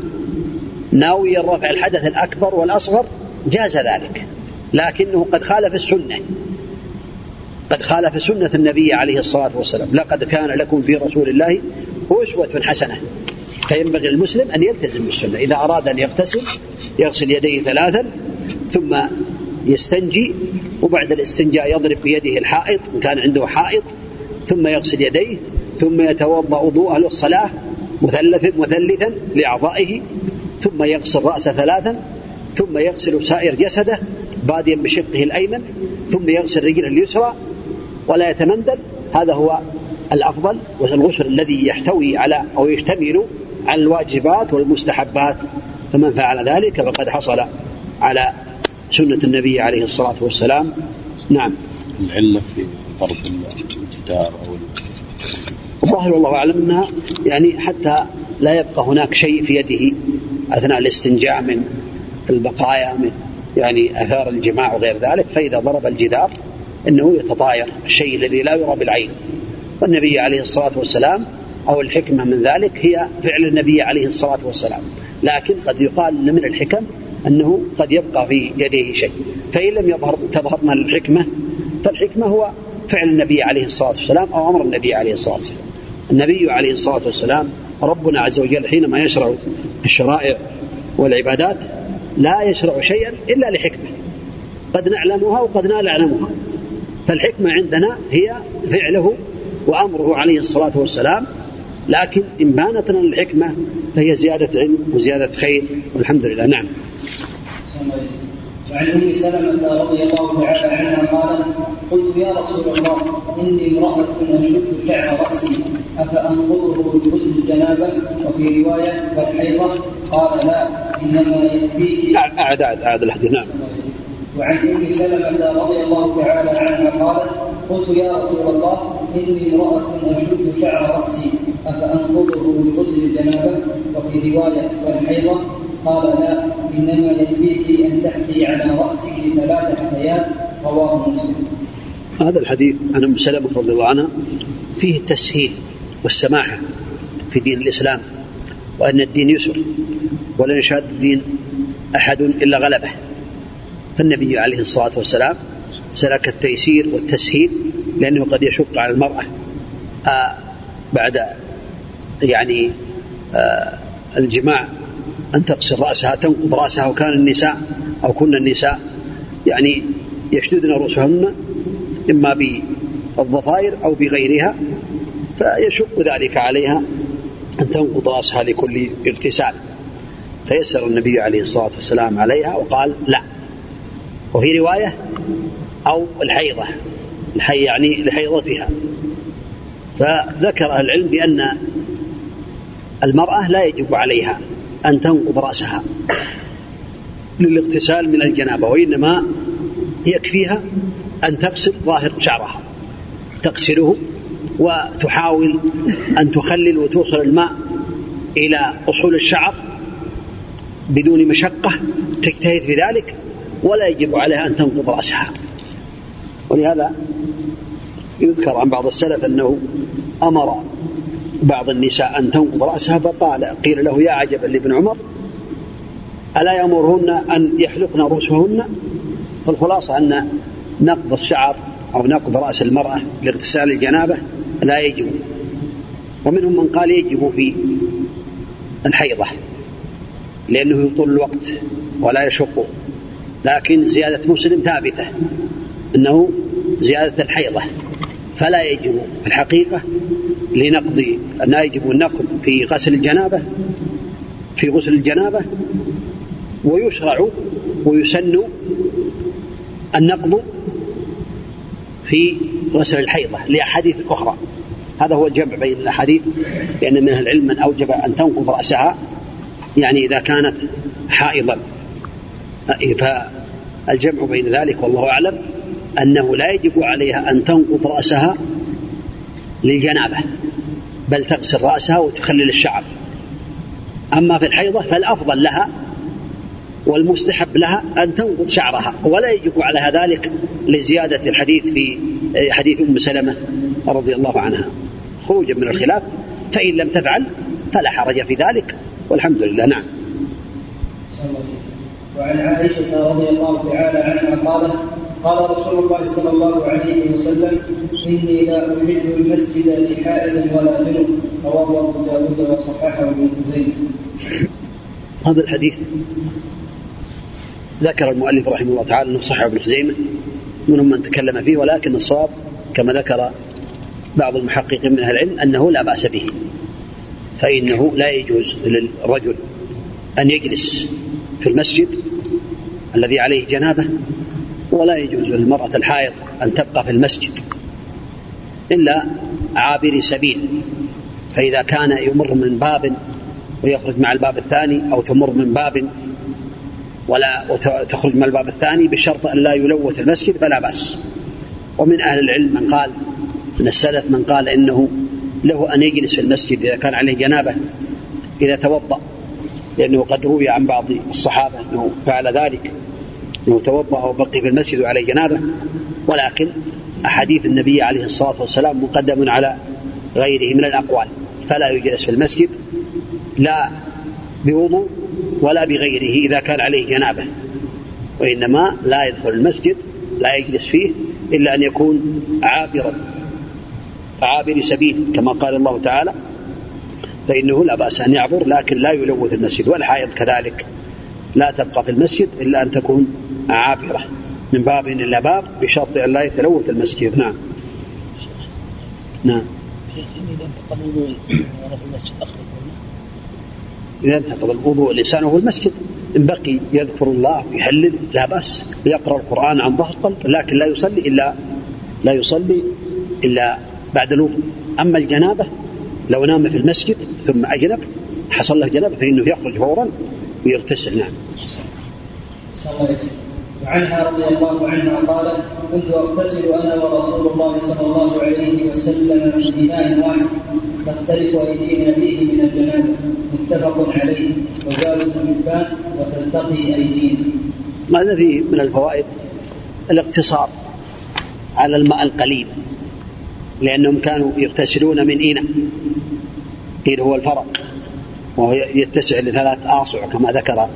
ناويا رفع الحدث الأكبر والأصغر جاز ذلك. لكنه قد خالف السنة. قد خالف سنة النبي عليه الصلاة والسلام. لقد كان لكم في رسول الله أسوة حسنة. فينبغي المسلم أن يلتزم بالسنة. إذا أراد أن يغتسل يغسل يديه ثلاثا ثم يستنجي وبعد الاستنجاء يضرب بيده الحائط إن كان عنده حائط ثم يغسل يديه ثم يتوضأ وضوءه للصلاة مثلث مثلثا لأعضائه ثم يغسل رأسه ثلاثا ثم يغسل سائر جسده باديا بشقه الأيمن ثم يغسل رجله اليسرى ولا يتمندل هذا هو الأفضل والغسل الذي يحتوي على أو يشتمل على الواجبات والمستحبات. فمن فعل ذلك فقد حصل على سنة النبي عليه الصلاة والسلام. نعم. العلة في ضرب الجدار أو الظاهر والله أعلم أنها يعني حتى لا يبقى هناك شيء في يده أثناء الاستنجاء من البقايا من يعني آثار الجماع وغير ذلك. فإذا ضرب الجدار أنه يتطاير الشيء الذي لا يرى بالعين. والنبي عليه الصلاة والسلام أو الحكمة من ذلك هي فعل النبي عليه الصلاة والسلام. لكن قد يقال أن من الحكم أنه قد يبقى في يديه شيء. فإن لم يظهر تظهرنا الحكمة فالحكمة هو فعل النبي عليه الصلاة والسلام أو أمر النبي عليه الصلاة والسلام. النبي عليه الصلاة والسلام ربنا عز وجل حينما يشرع الشرائع والعبادات لا يشرع شيئا إلا لحكمة. قد نعلمها وقد لا نعلمها. فالحكمة عندنا هي فعله وأمره عليه الصلاة والسلام لكن إن بانت لنا الحكمة فهي زيادة علم وزيادة خير والحمد لله. نعم. وعن أم سلمة رضي الله تعالى عنها قالت قلت يا رسول الله إني امرأة أشد شعر رأسي افانقضه بغسل الجنابه وفي رواية والحيضة؟ قال لا إنما يكفيك أعد أعد أعد الحديث. نعم. وعن أم سلمة رضي الله تعالى عنها قالت قلت يا رسول الله إني امرأة أشد شعر رأسي أفأنقضه بغسل الجنابة؟ وفي رواية والحيضه قال لا إنما يكفيك أن تحكي على رأسك ثلاث حكايات رواه مسلم. هذا الحديث عن أم سلمة رضي الله عنها فيه التسهيل والسماحة في دين الإسلام وأن الدين يسر ولن يشهد الدين أحد إلا غلبه. فالنبي عليه الصلاة والسلام سلك التيسير والتسهيل لأنه قد يشق على المرأة. آه بعد يعني آه الجماع أن تغسل رأسها تنقض رأسها وكان النساء أو كن النساء يعني يشددن رؤوسهن إما بالضفائر أو بغيرها فيشق ذلك عليها أن تنقض رأسها لكل اغتسال فيسر النبي عليه الصلاة والسلام عليها وقال لا. وفي رواية أو الحيضة الحي يعني لحيضتها. فذكر العلم بأن المرأة لا يجب عليها أن تنقض رأسها للاغتسال من الجنابة وإنما يكفيها أن تغسل ظاهر شعرها تغسله وتحاول أن تخلل وتوصل الماء إلى أصول الشعر بدون مشقة تجتهد في ذلك ولا يجب عليها أن تنقض رأسها. ولهذا يذكر عن بعض السلف أنه أمر بعض النساء أن تنقض رأسها فقال قيل له يا عجبا لابن عمر ألا يأمرهن أن يحلقن رؤوسهن؟ فالخلاصة أن نقض الشعر أو نقض رأس المرأة لاغتسال الجنابة لا يجب. ومنهم من قال يجب في الحيضة لأنه يطول الوقت ولا يشق. لكن زيادة مسلم ثابتة أنه زيادة الحيضة فلا يجب في الحقيقة لنقض لا يجب النقض في غسل الجنابة في غسل الجنابة ويشرع ويسن النقض في غسل الحيضة لأحاديث أخرى. هذا هو الجمع بين الأحاديث لأن من العلم من أوجب أن تنقض رأسها يعني إذا كانت حائضا. فالجمع بين ذلك والله أعلم أنه لا يجب عليها أن تنقض رأسها للجنابة بل تغسل رأسها وتخلل الشعر. أما في الحيضة فالأفضل لها والمستحب لها أن تنقض شعرها ولا يجب عليها ذلك لزيادة الحديث في حديث أم سلمة رضي الله عنها. خروجا من الخلاف فإن لم تفعل فلا حرج في ذلك والحمد لله نعم. وعن عائشة رضي الله تعالى عنها قالت قال رسول الله صلى الله عليه وسلم إني لا أحب المسجد لحائض ولا جنب رواه أبو داود وصححه ابن خزيمة. هذا الحديث ذكر المؤلف رحمه الله تعالى أنه صححه ابن خزيمة منهم من تكلم فيه ولكن الصواب كما ذكر بعض المحققين من أهل العلم أنه لا بأس به فإنه لا يجوز للرجل أن يجلس في المسجد الذي عليه جنابة ولا يجوز للمرأة الحائض أن تبقى في المسجد إلا عابر سبيل. فإذا كان يمر من باب ويخرج مع الباب الثاني أو تمر من باب ولا تخرج من الباب الثاني بشرط أن لا يلوث المسجد فلا بأس. ومن أهل العلم من قال من السلف من قال إنه له أن يجلس في المسجد إذا كان عليه جنابة إذا توضأ. لأنه قد روي عن بعض الصحابة أنه فعل ذلك أنه توضأ وبقي في المسجد وعليه جنابة. ولكن أحاديث النبي عليه الصلاة والسلام مقدم على غيره من الأقوال فلا يجلس في المسجد لا بوضوء ولا بغيره إذا كان عليه جنابة. وإنما لا يدخل المسجد لا يجلس فيه إلا أن يكون عابرا عابر سبيل كما قال الله تعالى فإنه لا بأس أن يعبر لكن لا يلوث المسجد والحائض كذلك. لا تبقى في المسجد إلا أن تكون عابرة من باب إلى باب بشرط أن لا يتلوث المسجد. نعم. نعم. إذا انتقل في المسجد إذا انتقض الوضوء الإنسان وهو المسجد. إن بقي يذكر الله يهلل لا بأس. يقرأ القرآن عن ظهر قلب لكن لا يصلي إلا لا يصلي إلا بعد الوضوء. أما الجنابة لو نام في المسجد ثم أجنب حصل له جنابة فإنه يخرج فورا ويغتسل. نعم. وعنها رضي الله عنها قالت كنت أغتسل أنا ورسول الله صلى الله عليه وسلم من إناء واحد تختلف ايدينا فيه من الجنابه متفق عليه. وزاد ابن حبان وتلتقي أيدينا. ماذا فيه من الفوائد؟ الاقتصار على الماء القليل. لأنهم كانوا يغتسلون من اناء قيل هو الفرق. وهو يتسع لثلاث أصع كما ذكر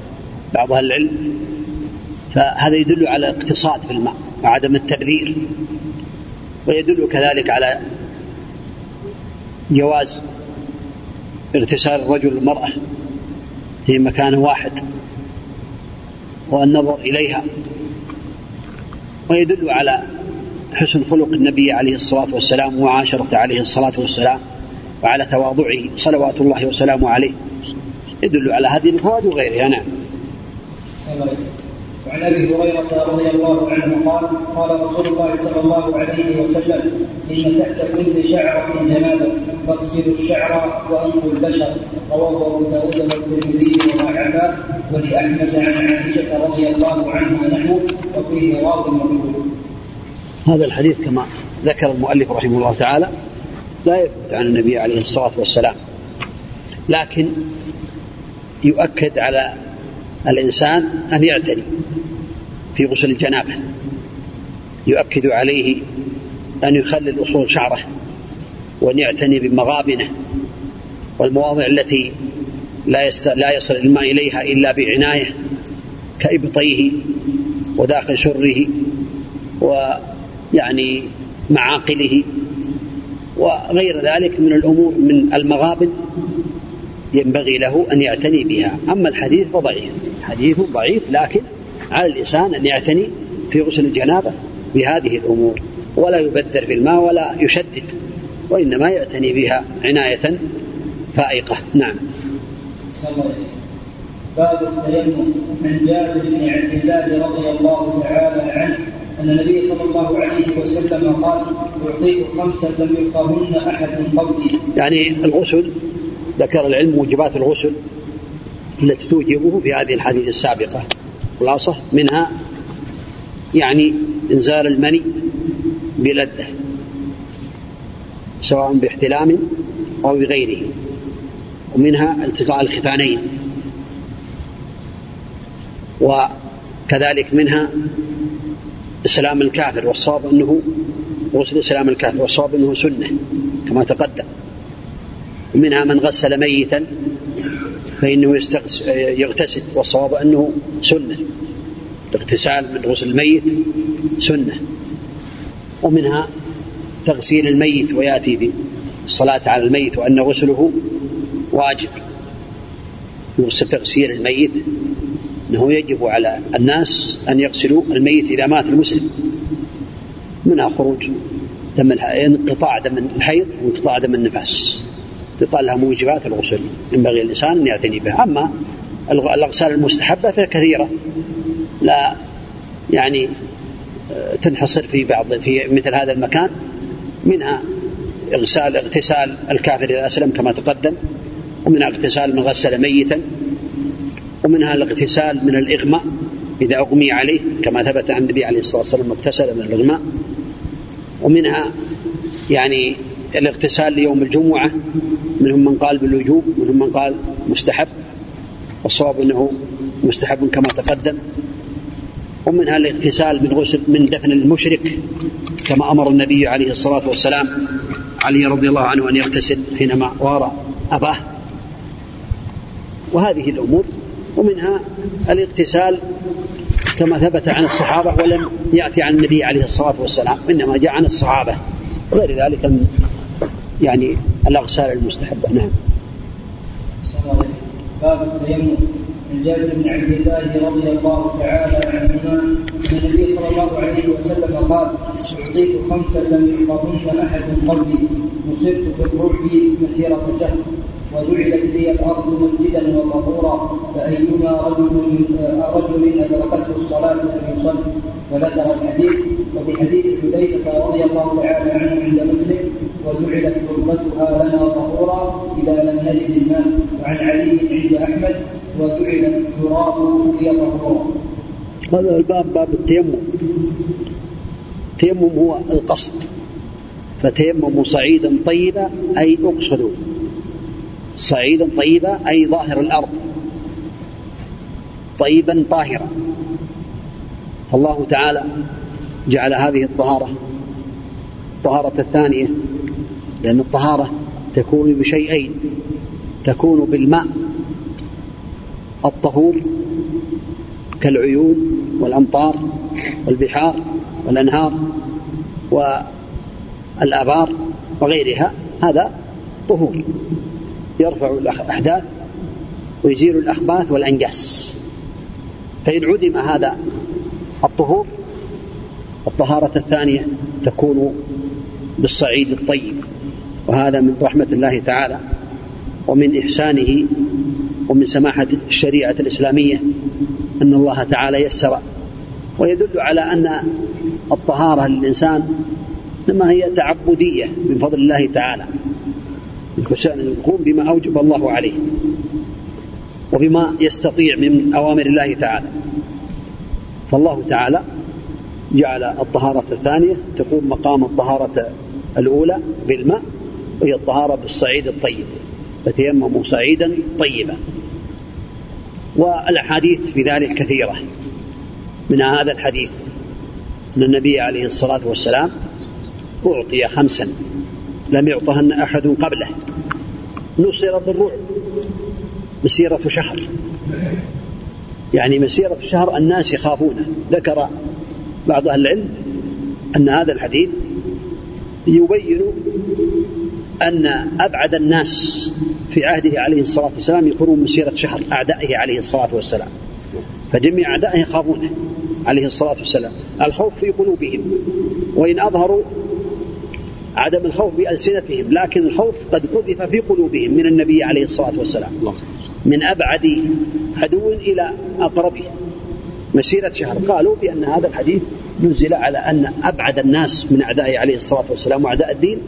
بعض أهل العلم. فهذا يدل على الاقتصاد في الماء وعدم التبذير ويدل كذلك على جواز اغتسال الرجل المرأة في مكان واحد والنظر إليها. ويدل على حسن خلق النبي عليه الصلاة والسلام ومعاشرته عليه الصلاة والسلام وعلى تواضعه صلوات الله وسلامه عليه. يدل على هذه الفوائد وغيرها. نعم. وعن أبي هريرة رضي الله عنه قال قال رسول الله صلى الله عليه وسلم إن تحت كل شعرة جنابة فاغسلوا الشعر وانقوا البشر. رواه أبو داود والترمذي وضعفاه ولأحمد عن عائشة رضي الله عنها نحو وفيه راو مقبول. هذا الحديث كما ذكر المؤلف رحمه الله تعالى لا يثبت عن النبي عليه الصلاة والسلام. لكن يؤكد على الإنسان أن يعتني في غسل الجنابة. يؤكد عليه أن يخلل أصول شعره وأن يعتني بمغابنه والمواضع التي لا لا يصل الماء إليها إلا بعناية كإبطيه وداخل سره ويعني معاقله وغير ذلك من الأمور من المغابن ينبغي له أن يعتني بها. أما الحديث فضعيف. حديث ضعيف لكن على الإنسان أن يعتني في غسل الجنابة بهذه الأمور. ولا يبذر في الماء ولا يشدد وإنما يعتني بها عناية فائقة. نعم. باب التيمم. عن جابر بن عبد الله رضي الله تعالى عنه أن النبي صلى الله عليه وسلم قال أعطيت خمسا لم يلقهن أحد قبلي. يعني الغسل ذكر العلم موجبات الغسل التي توجبه في هذه الحديث السابقة. خلاصة منها يعني انزال المني بلده سواء باحتلام أو بغيره. ومنها التقاء الختانين. وكذلك منها إسلام الكافر والصواب أنه غسل إسلام الكافر والصواب أنه سنة كما تقدم. ومنها من غسل ميتا فإنه يغتسل والصواب أنه سنة. الاغتسال من غسل الميت سنة. ومنها تغسيل الميت ويأتي بالصلاة على الميت وأن غسله واجب. يغسل تغسيل الميت أنه يجب على الناس أن يغسلوا الميت إذا مات المسلم. منها خروج دم انقطاع دم الحيض وانقطاع دم النفاس. يقال لها موجبات الغسل. ينبغي الإنسان أن يعتني بها. أما الأغسال المستحبة فهي كثيرة. لا يعني آه، تنحصر في بعض في مثل هذا المكان. منها إغسال اغتسال الكافر إذا أسلم كما تقدم. ومنها اغتسال من غسل ميتا. ومنها الاغتسال من الإغماء إذا أغمي عليه كما ثبت عن النبي عليه الصلاة والسلام اغتسل من الإغماء. ومنها يعني الاغتسال ليوم الجمعة منهم من قال بالوجوب منهم من قال مستحب والصواب أنه مستحب كما تقدم. ومنها الاغتسال من غسل من دفن المشرك كما أمر النبي عليه الصلاة والسلام علي رضي الله عنه أن يغتسل حينما وارى أباه. وهذه الأمور ومنها الاغتسال كما ثبت عن الصحابة ولم يأتي عن النبي عليه الصلاة والسلام إنما جاء عن الصحابة وغير ذلك يعني الأغسال المستحبة. نعم. باب التيمم. عن جابر بن عبد الله رضي الله تعالى عنهما أن النبي صلى الله عليه وسلم قال اعطيت خمسا لم يعطهن أحد قبلي. نصرت بالرعب مسيرة شهر وجعلت لي الأرض مسجدا وطهورا فأيما رجل من رجل أدركته الصلاة فليصلي وذكر الحديث وفي حديث حذيفة رضي الله تعالى عنه عند مسلم وجعلت تربتها لنا طهورا إذا لم نجد الماء. وعن علي عند أحمد وجعل التراب لي طهورا. هذا الباب باب التيمم. التيمم هو القصد فتيمموا صعيدا طيبا أي اقصدوا صعيدا طيبا أي ظاهر الأرض طيبا طاهرا. فالله تعالى جعل هذه الطهارة الطهارة الثانية لأن الطهارة تكون بشيئين تكون بالماء الطهور كالعيون والأمطار والبحار والأنهار والآبار وغيرها هذا طهور. يرفع الأحداث ويزيل الأخباث والأنجاس. فإن عدم هذا الطهور الطهارة الثانية تكون بالصعيد الطيب وهذا من رحمة الله تعالى ومن إحسانه ومن سماحة الشريعة الإسلامية أن الله تعالى يسر ويدل على أن الطهارة للإنسان إنما هي تعبدية من فضل الله تعالى. الإنسان يقوم بما أوجب الله عليه وبما يستطيع من أوامر الله تعالى. فالله تعالى جعل الطهارة الثانية تقوم مقام الطهارة الأولى بالماء وهي الطهارة بالصعيد الطيب. فتيمموا صعيدا طيبا. والأحاديث في ذلك كثيرة. من هذا الحديث أن النبي عليه الصلاة والسلام أعطي خمسا لم يعطهن أحد قبله. نصر بالرعب مسيرة شهر. يعني مسيرة شهر الناس يخافونه. ذكر بعض أهل العلم أن هذا الحديث يبين أن أبعد الناس في عهده عليه الصلاة والسلام يكونون مسيرة شهر أعدائه عليه الصلاة والسلام. فجميع أعدائه يخافونه عليه الصلاة والسلام. الخوف في قلوبهم وإن أظهروا عدم الخوف بألسنتهم لكن الخوف قد قذف في قلوبهم من النبي عليه الصلاة والسلام. من أبعد عدو إلى أقربه مسيرة شهر. قالوا بأن هذا الحديث نزل على أن أبعد الناس من أعدائه عليه الصلاة والسلام وأعداء الدين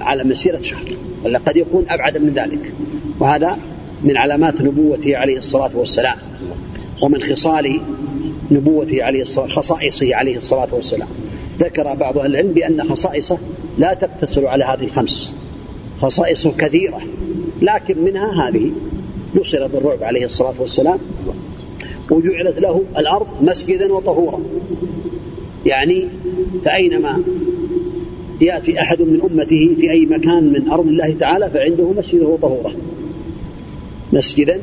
على مسيرة شهر. ولا قد يكون أبعد من ذلك. وهذا من علامات نبوته عليه الصلاة والسلام. ومن خصال نبوته عليه الصلاة خصائصه عليه الصلاة والسلام. ذكر بعض أهل العلم بأن خصائصه لا تقتصر على هذه الخمس. خصائصه كثيرة لكن منها هذه. نصر بالرعب عليه الصلاة والسلام وجعلت له الأرض مسجدا وطهورا. يعني فأينما يأتي أحد من أمته في أي مكان من أرض الله تعالى فعنده مسجده وطهوره مسجدا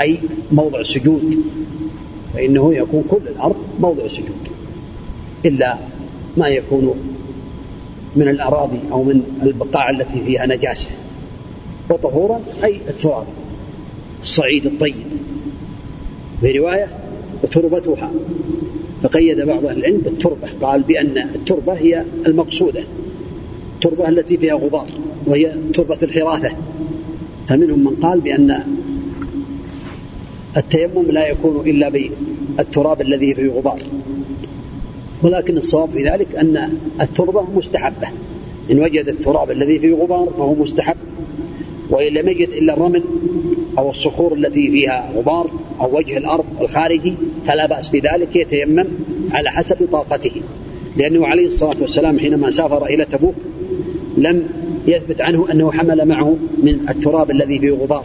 أي موضع سجود فإنه يكون كل الأرض موضع سجود إلا ما يكون من الأراضي أو من البقاع التي فيها نجاسة وطهورا أي التراب الصعيد الطيب. في رواية وتربتها فقيد بعض أهل العلم بالتربة قال بأن التربة هي المقصودة التربة التي فيها غبار وهي تربة الحراثة فمنهم من قال بأن التيمم لا يكون إلا بالتراب الذي فيه غبار. ولكن الصواب في ذلك أن التربة مستحبة. إن وجد التراب الذي فيه غبار فهو مستحب. وإن لم يجد إلا الرمل أو الصخور التي فيها غبار أو وجه الأرض الخارجي فلا بأس بذلك يتيمم على حسب طاقته. لأنه عليه الصلاة والسلام حينما سافر إلى تبوك لم يثبت عنه أنه حمل معه من التراب الذي فيه غبار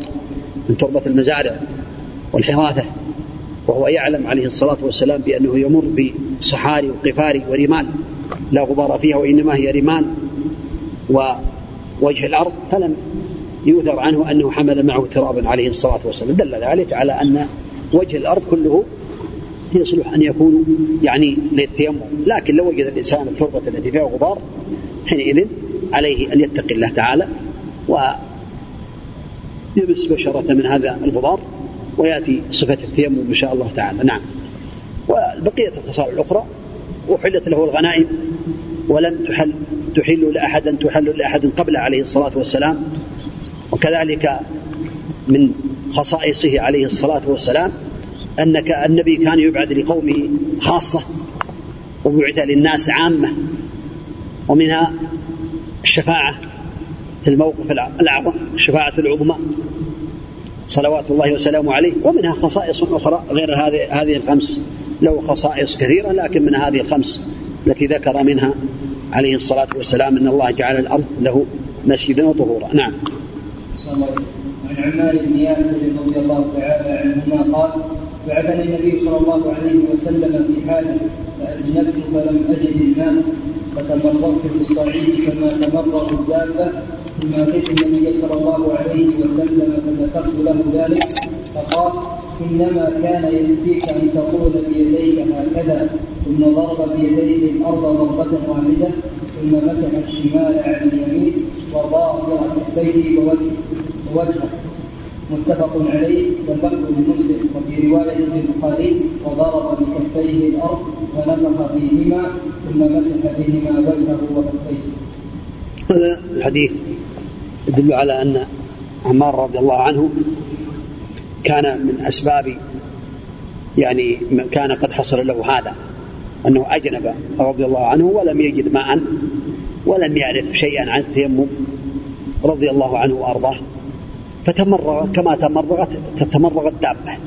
من تربة المزارع. والحراثة وهو يعلم عليه الصلاة والسلام بأنه يمر بصحاري وقفاري ورمال لا غبار فيها وإنما هي رمال ووجه الأرض فلم يؤثر عنه أنه حمل معه ترابا عليه الصلاة والسلام. دل ذلك على أن وجه الأرض كله يصلح أن يكون يعني للتيمم. لكن لو وجد الإنسان التربة التي فيها غبار حينئذ عليه أن يتقي الله تعالى ويمس بشرة من هذا الغبار. ويأتي صفة التيمم إن شاء الله تعالى. نعم. وبقية الخصال الأخرى أحلت له الغنائم ولم تحل تحل لأحد تحل لأحد قبل عليه الصلاة والسلام. وكذلك من خصائصه عليه الصلاة والسلام أن النبي كان يبعد لقومه خاصة وبعث للناس عامة ومنها الشفاعة في الموقف الأعظم الشفاعة العظمى. صلوات الله وسلامه عليه ومنها خصائص أخرى غير هذه هذه الخمس. له خصائص كثيرة لكن من هذه الخمس التي ذكر منها عليه الصلاة والسلام أن الله جعل الأرض له مسجدا وطهورا. نعم. عن عمار بن ياسر رضي الله تعالى عنهما قال بعثني النبي صلى الله عليه وسلم في حاله فأجنبت فلم أجد الماء فتمرغت في الصعيد كما تمرغ الدابة. ثم أتيت النبي صلى الله عليه وسلم فذكرت له ذلك فقال إنما كان يكفيك أن تقول بيديك هكذا ثم ضرب بيديه الأرض ضربة واحدة ثم مسح الشمال على اليمين وظاهر كفيه ووجهه متفق عليه. واللفظ لمسلم وفي رواية للبخاري وضرب بكفيه الأرض ونفخ فيهما ثم مسح بهما وجهه وكفيه. هذا الحديث يدل على أن عمار رضي الله عنه كان من أسباب يعني كان قد حصل له هذا أنه أجنب رضي الله عنه ولم يجد ماء ولم يعرف شيئا عن التيمم رضي الله عنه وأرضاه. فتمرغ كما تمرغت تتمرغ الدابة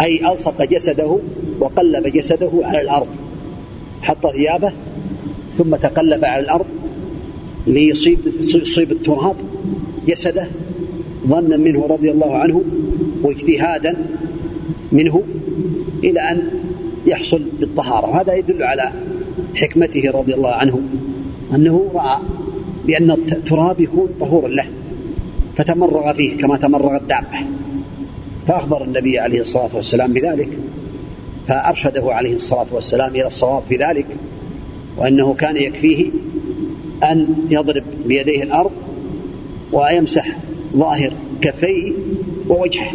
أي ألصق جسده وقلب جسده على الأرض. حط ثيابه ثم تقلب على الأرض ليصيب يصيب التراب جسده ظنا منه رضي الله عنه واجتهادا منه إلى أن يحصل بالطهارة. هذا يدل على حكمته رضي الله عنه أنه رأى بأن التراب يكون طهورا له. فتمرغ فيه كما تمرغ الدابة. فأخبر النبي عليه الصلاة والسلام بذلك فأرشده عليه الصلاة والسلام إلى الصواب في ذلك وأنه كان يكفيه أن يضرب بيديه الأرض ويمسح ظاهر كفيه ووجهه.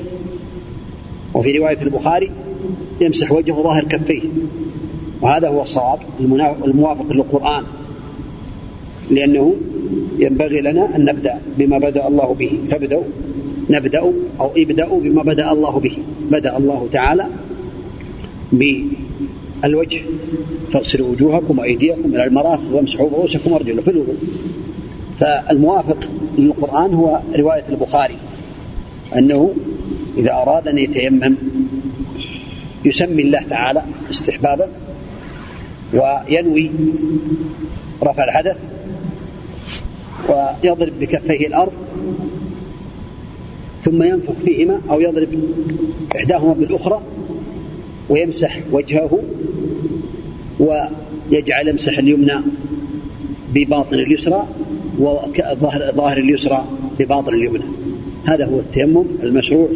وفي رواية البخاري يمسح وجهه ظاهر كفيه. وهذا هو الصواب الموافق للقرآن. لأنه ينبغي لنا أن نبدأ بما بدأ الله به. فابدأوا نبدأ أو ابدأوا بما بدأ الله به. بدأ الله تعالى بالوجه. فاغسلوا وجوهكم وأيديكم إلى المرافق وامسحوا رؤوسكم وارجلوا في الوضوء. فالموافق للقرآن هو رواية البخاري. أنه إذا أراد أن يتيمم يسمي الله تعالى استحبابا وينوي رفع الحدث ويضرب بكفيه الأرض ثم ينفخ فيهما أو يضرب إحداهما بالأخرى ويمسح وجهه ويجعل يمسح اليمنى بباطن اليسرى وظاهر اليسرى بباطن اليمنى. هذا هو التيمم المشروع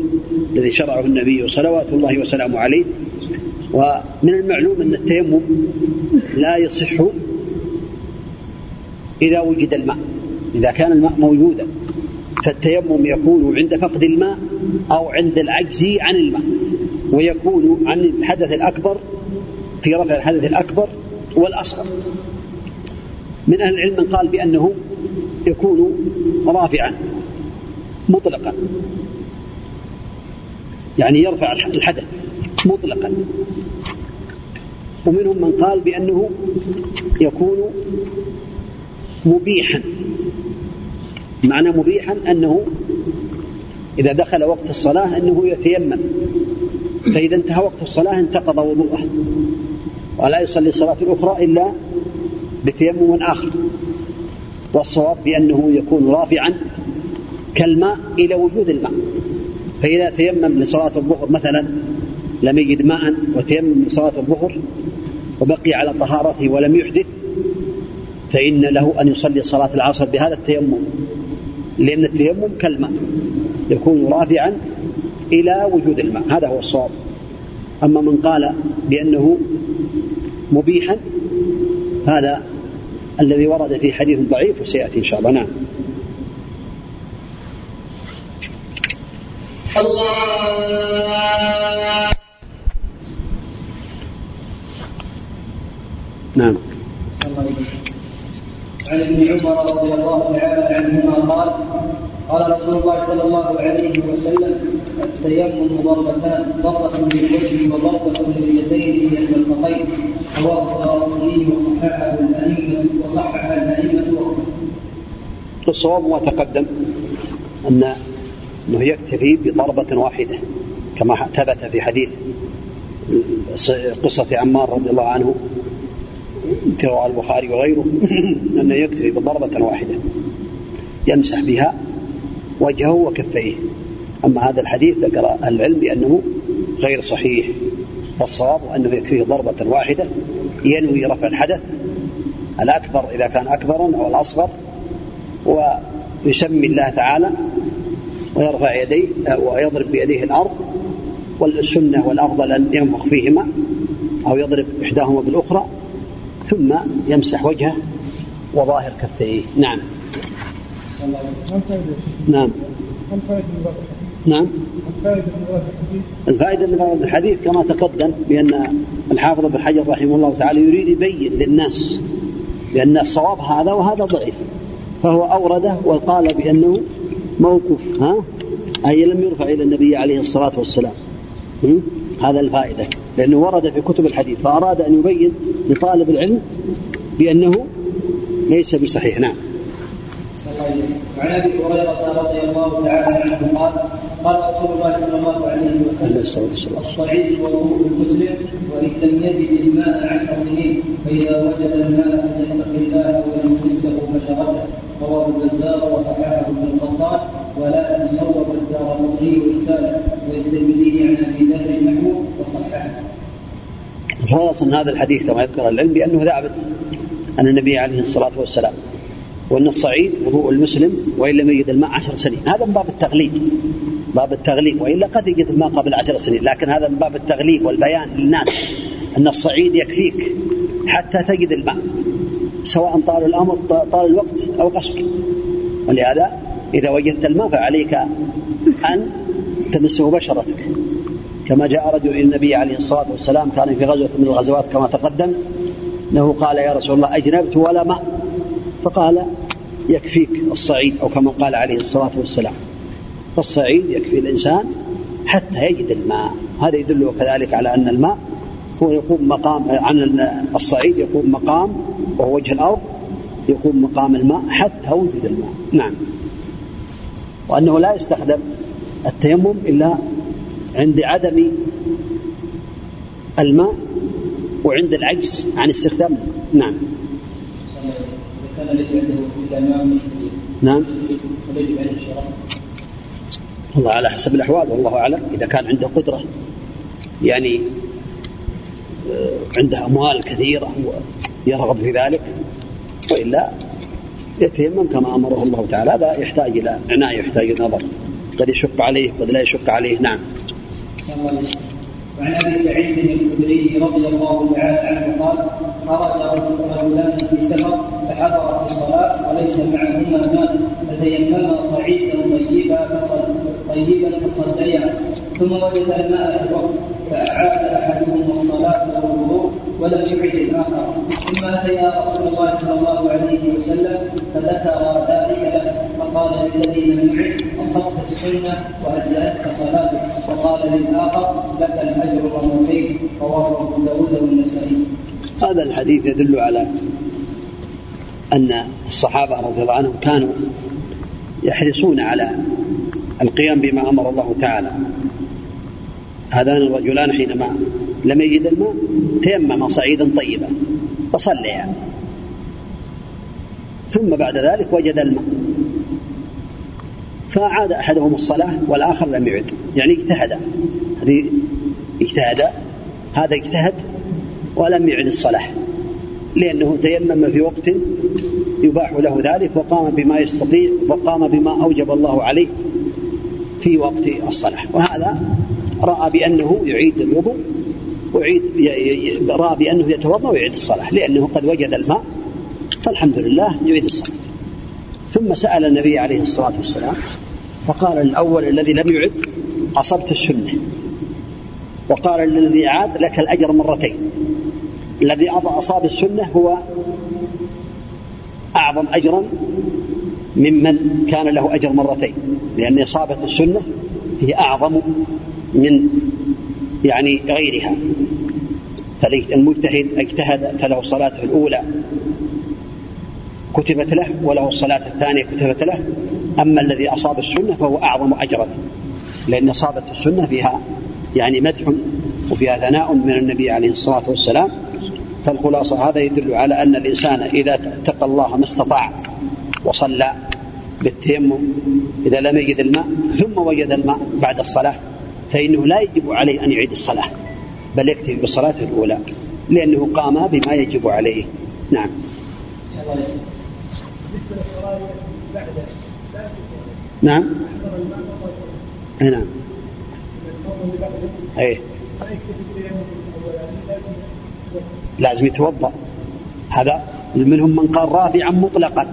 الذي شرعه النبي صلوات الله وسلامه عليه. ومن المعلوم أن التيمم لا يصح إذا وجد الماء. إذا كان الماء موجودا فالتيمم يكون عند فقد الماء أو عند العجز عن الماء ويكون عن الحدث الأكبر في رفع الحدث الأكبر والأصغر. من أهل العلم من قال بأنه يكون رافعا مطلقا. يعني يرفع الحدث مطلقا. ومنهم من قال بأنه يكون مبيحا. معنى مبيحا أنه إذا دخل وقت الصلاة أنه يتيمم. فإذا انتهى وقت الصلاة انتقض وضوءه. ولا يصلي الصلاة الأخرى إلا بتيمم آخر. والصواب بأنه يكون رافعا كالماء إلى وجود الماء. فإذا تيمم لصلاة الظهر مثلا لم يجد ماء وتيمم لصلاة الظهر وبقي على طهارته ولم يحدث فإن له أن يصلي صلاة العصر بهذا التيمم. لأن التيمم كالماء يكون رافعا إلى وجود الماء هذا هو الصواب. أما من قال بأنه مبيحا هذا الذي ورد في حديث ضعيف وسيأتي إن شاء الله. نعم. الله. نعم. عن ابن عمر رضي الله تعالى عنهما قال قال رسول الله صلى الله عليه وسلم التيمم ضربتان ضربة للوجه وضربة لليدين إلى المرفقين رواه الطبراني وصححه الأئمة وصحح الأئمة. الصواب ما تقدم أن أنه يكتفي بضربة واحدة كما ثبت في حديث قصة عمار رضي الله عنه رواه البخاري وغيره (laughs) أنه يكتفي بضربة واحدة. يمسح بها وجهه وكفيه. أما هذا الحديث ذكر العلم بأنه غير صحيح. والصواب أنه يكفيه ضربة واحدة ينوي رفع الحدث الأكبر إذا كان أكبرا أو الأصغر ويسمي الله تعالى ويرفع يديه ويضرب بيديه الأرض والسنة والأفضل أن ينفخ فيهما أو يضرب إحداهما بالأخرى ثم يمسح وجهه وظاهر كفيه. نعم. نعم. نعم. الفائدة من هذا الحديث كما تقدم بأن الحافظ ابن حجر رحمه الله تعالى يريد يبين للناس بأن الصواب هذا وهذا ضعيف. فهو أورده وقال بأنه موقف ها؟ أي لم يرفع إلى النبي عليه الصلاة والسلام. هذا الفائدة. لأنه ورد في كتب الحديث فأراد أن يبين لطالب العلم بأنه ليس بصحيح. نعم. وعن أبي هريرة رضي الله تعالى عنه قال قال رسول الله صلى الله عليه وسلم الصعيد وضوء المسلم وإن لم يجد الماء عشر سنين فإذا وجد الماء فليتق الله وليمسه بشرته رواه البزار وصححه ابن الخطاب ولا تصور الدار قطني ورساله والترمذي عن أبي ذر نحوه وصححه. خلاصة هذا الحديث كما يذكر العلم بأنه ثابت أن النبي عليه الصلاة والسلام وأن الصعيد وضوء المسلم وإن لم يجد الماء عشر سنين. هذا من باب التغليب. باب التغليب. وإلا قد يجد الماء قبل عشر سنين. لكن هذا من باب التغليب والبيان للناس أن الصعيد يكفيك حتى تجد الماء. سواء طال الأمر طال الوقت أو قصر. ولهذا إذا وجدت الماء فعليك أن تمسه بشرتك. كما جاء رجل إلى النبي عليه الصلاة والسلام كان في غزوة من الغزوات كما تقدم أنه قال يا رسول الله أجنبت ولا ماء فقال يكفيك الصعيد. أو كما قال عليه الصلاة والسلام فالصعيد يكفي الإنسان حتى يجد الماء. هذا يدل كذلك على أن الماء هو يقوم مقام عن الصعيد يقوم مقام وهو وجه الأرض يقوم مقام الماء حتى وجود الماء. نعم. وأنه لا يستخدم التيمم إلا عند عدم الماء وعند العجز عن استخدام نعم. نعم. الله على حسب الأحوال والله أعلم. إذا كان عنده قدرة يعني عنده أموال كثيرة ويرغب في ذلك وإلا يتيمم كما أمره الله تعالى هذا يحتاج إلى عناية يحتاج إلى نظر. قد يشق عليه قد لا يشق عليه نعم. وعن أبي سعيد الخدري رضي الله تعالى عنه قال خرج رجلان في سفر فحضر في الصلاة وليس معهما ماء فتيمما صعيدا طيبا فصل طيبا فصليا. ثم وجد الماء الوقت فاعاد احدهما الصلاة والوضوء ولم يعد الآخر. ثم اتيا رسول الله صلى الله عليه وسلم فذكر ذلك له فقال للذي لم يعد أصبت السنة وأجزأتك صلاتك. وقال للآخر لك الأجر مرتين رواه أبو داود والنسائي. هذا الحديث يدل على أن الصحابة رضي الله عنهم كانوا يحرصون على القيام بما أمر الله تعالى. هذان الرجلان حينما لم يجد الماء تيمم صعيدا طيبا فصليا. ثم بعد ذلك وجد الماء. فأعاد أحدهم الصلاة والآخر لم يعد. يعني اجتهد. هذه اجتهد. هذا اجتهد ولم يعد الصلاة. لأنه تيمم في وقت يباح له ذلك وقام بما يستطيع وقام بما أوجب الله عليه في وقت الصلاة. وهذا رأى بأنه يعيد الوضوء ويعيد رأى بأنه يتوضأ ويعيد الصلاة لأنه قد وجد الماء فالحمد لله يعيد الصلاة. ثم سأل النبي عليه الصلاة والسلام فقال الأول الذي لم يعد أصبت السنة. وقال للذي عاد لك الأجر مرتين. الذي أصاب السنة هو أعظم أجرا ممن كان له أجر مرتين لأن إصابة السنة هي أعظم من يعني غيرها. فالمجتهد اجتهد فله صلاته الأولى كتبت له وله الصلاة الثانية كتبت له. أما الذي أصاب السنة فهو أعظم أجرا لأن إصابة السنة فيها يعني مدح وفيها ثناء من النبي عليه الصلاة والسلام. فالخلاصة هذا يدل على أن الإنسان إذا اتقى الله ما استطاع وصلى بالتيمم إذا لم يجد الماء ثم وجد الماء بعد الصلاة فإنه لا يجب عليه أن يعيد الصلاة بل يكتفي بالصلاة الأولى لأنه قام بما يجب عليه. نعم. نعم. نعم. إيه لازم يتوضأ. هذا منهم من قال رافعا مطلقا.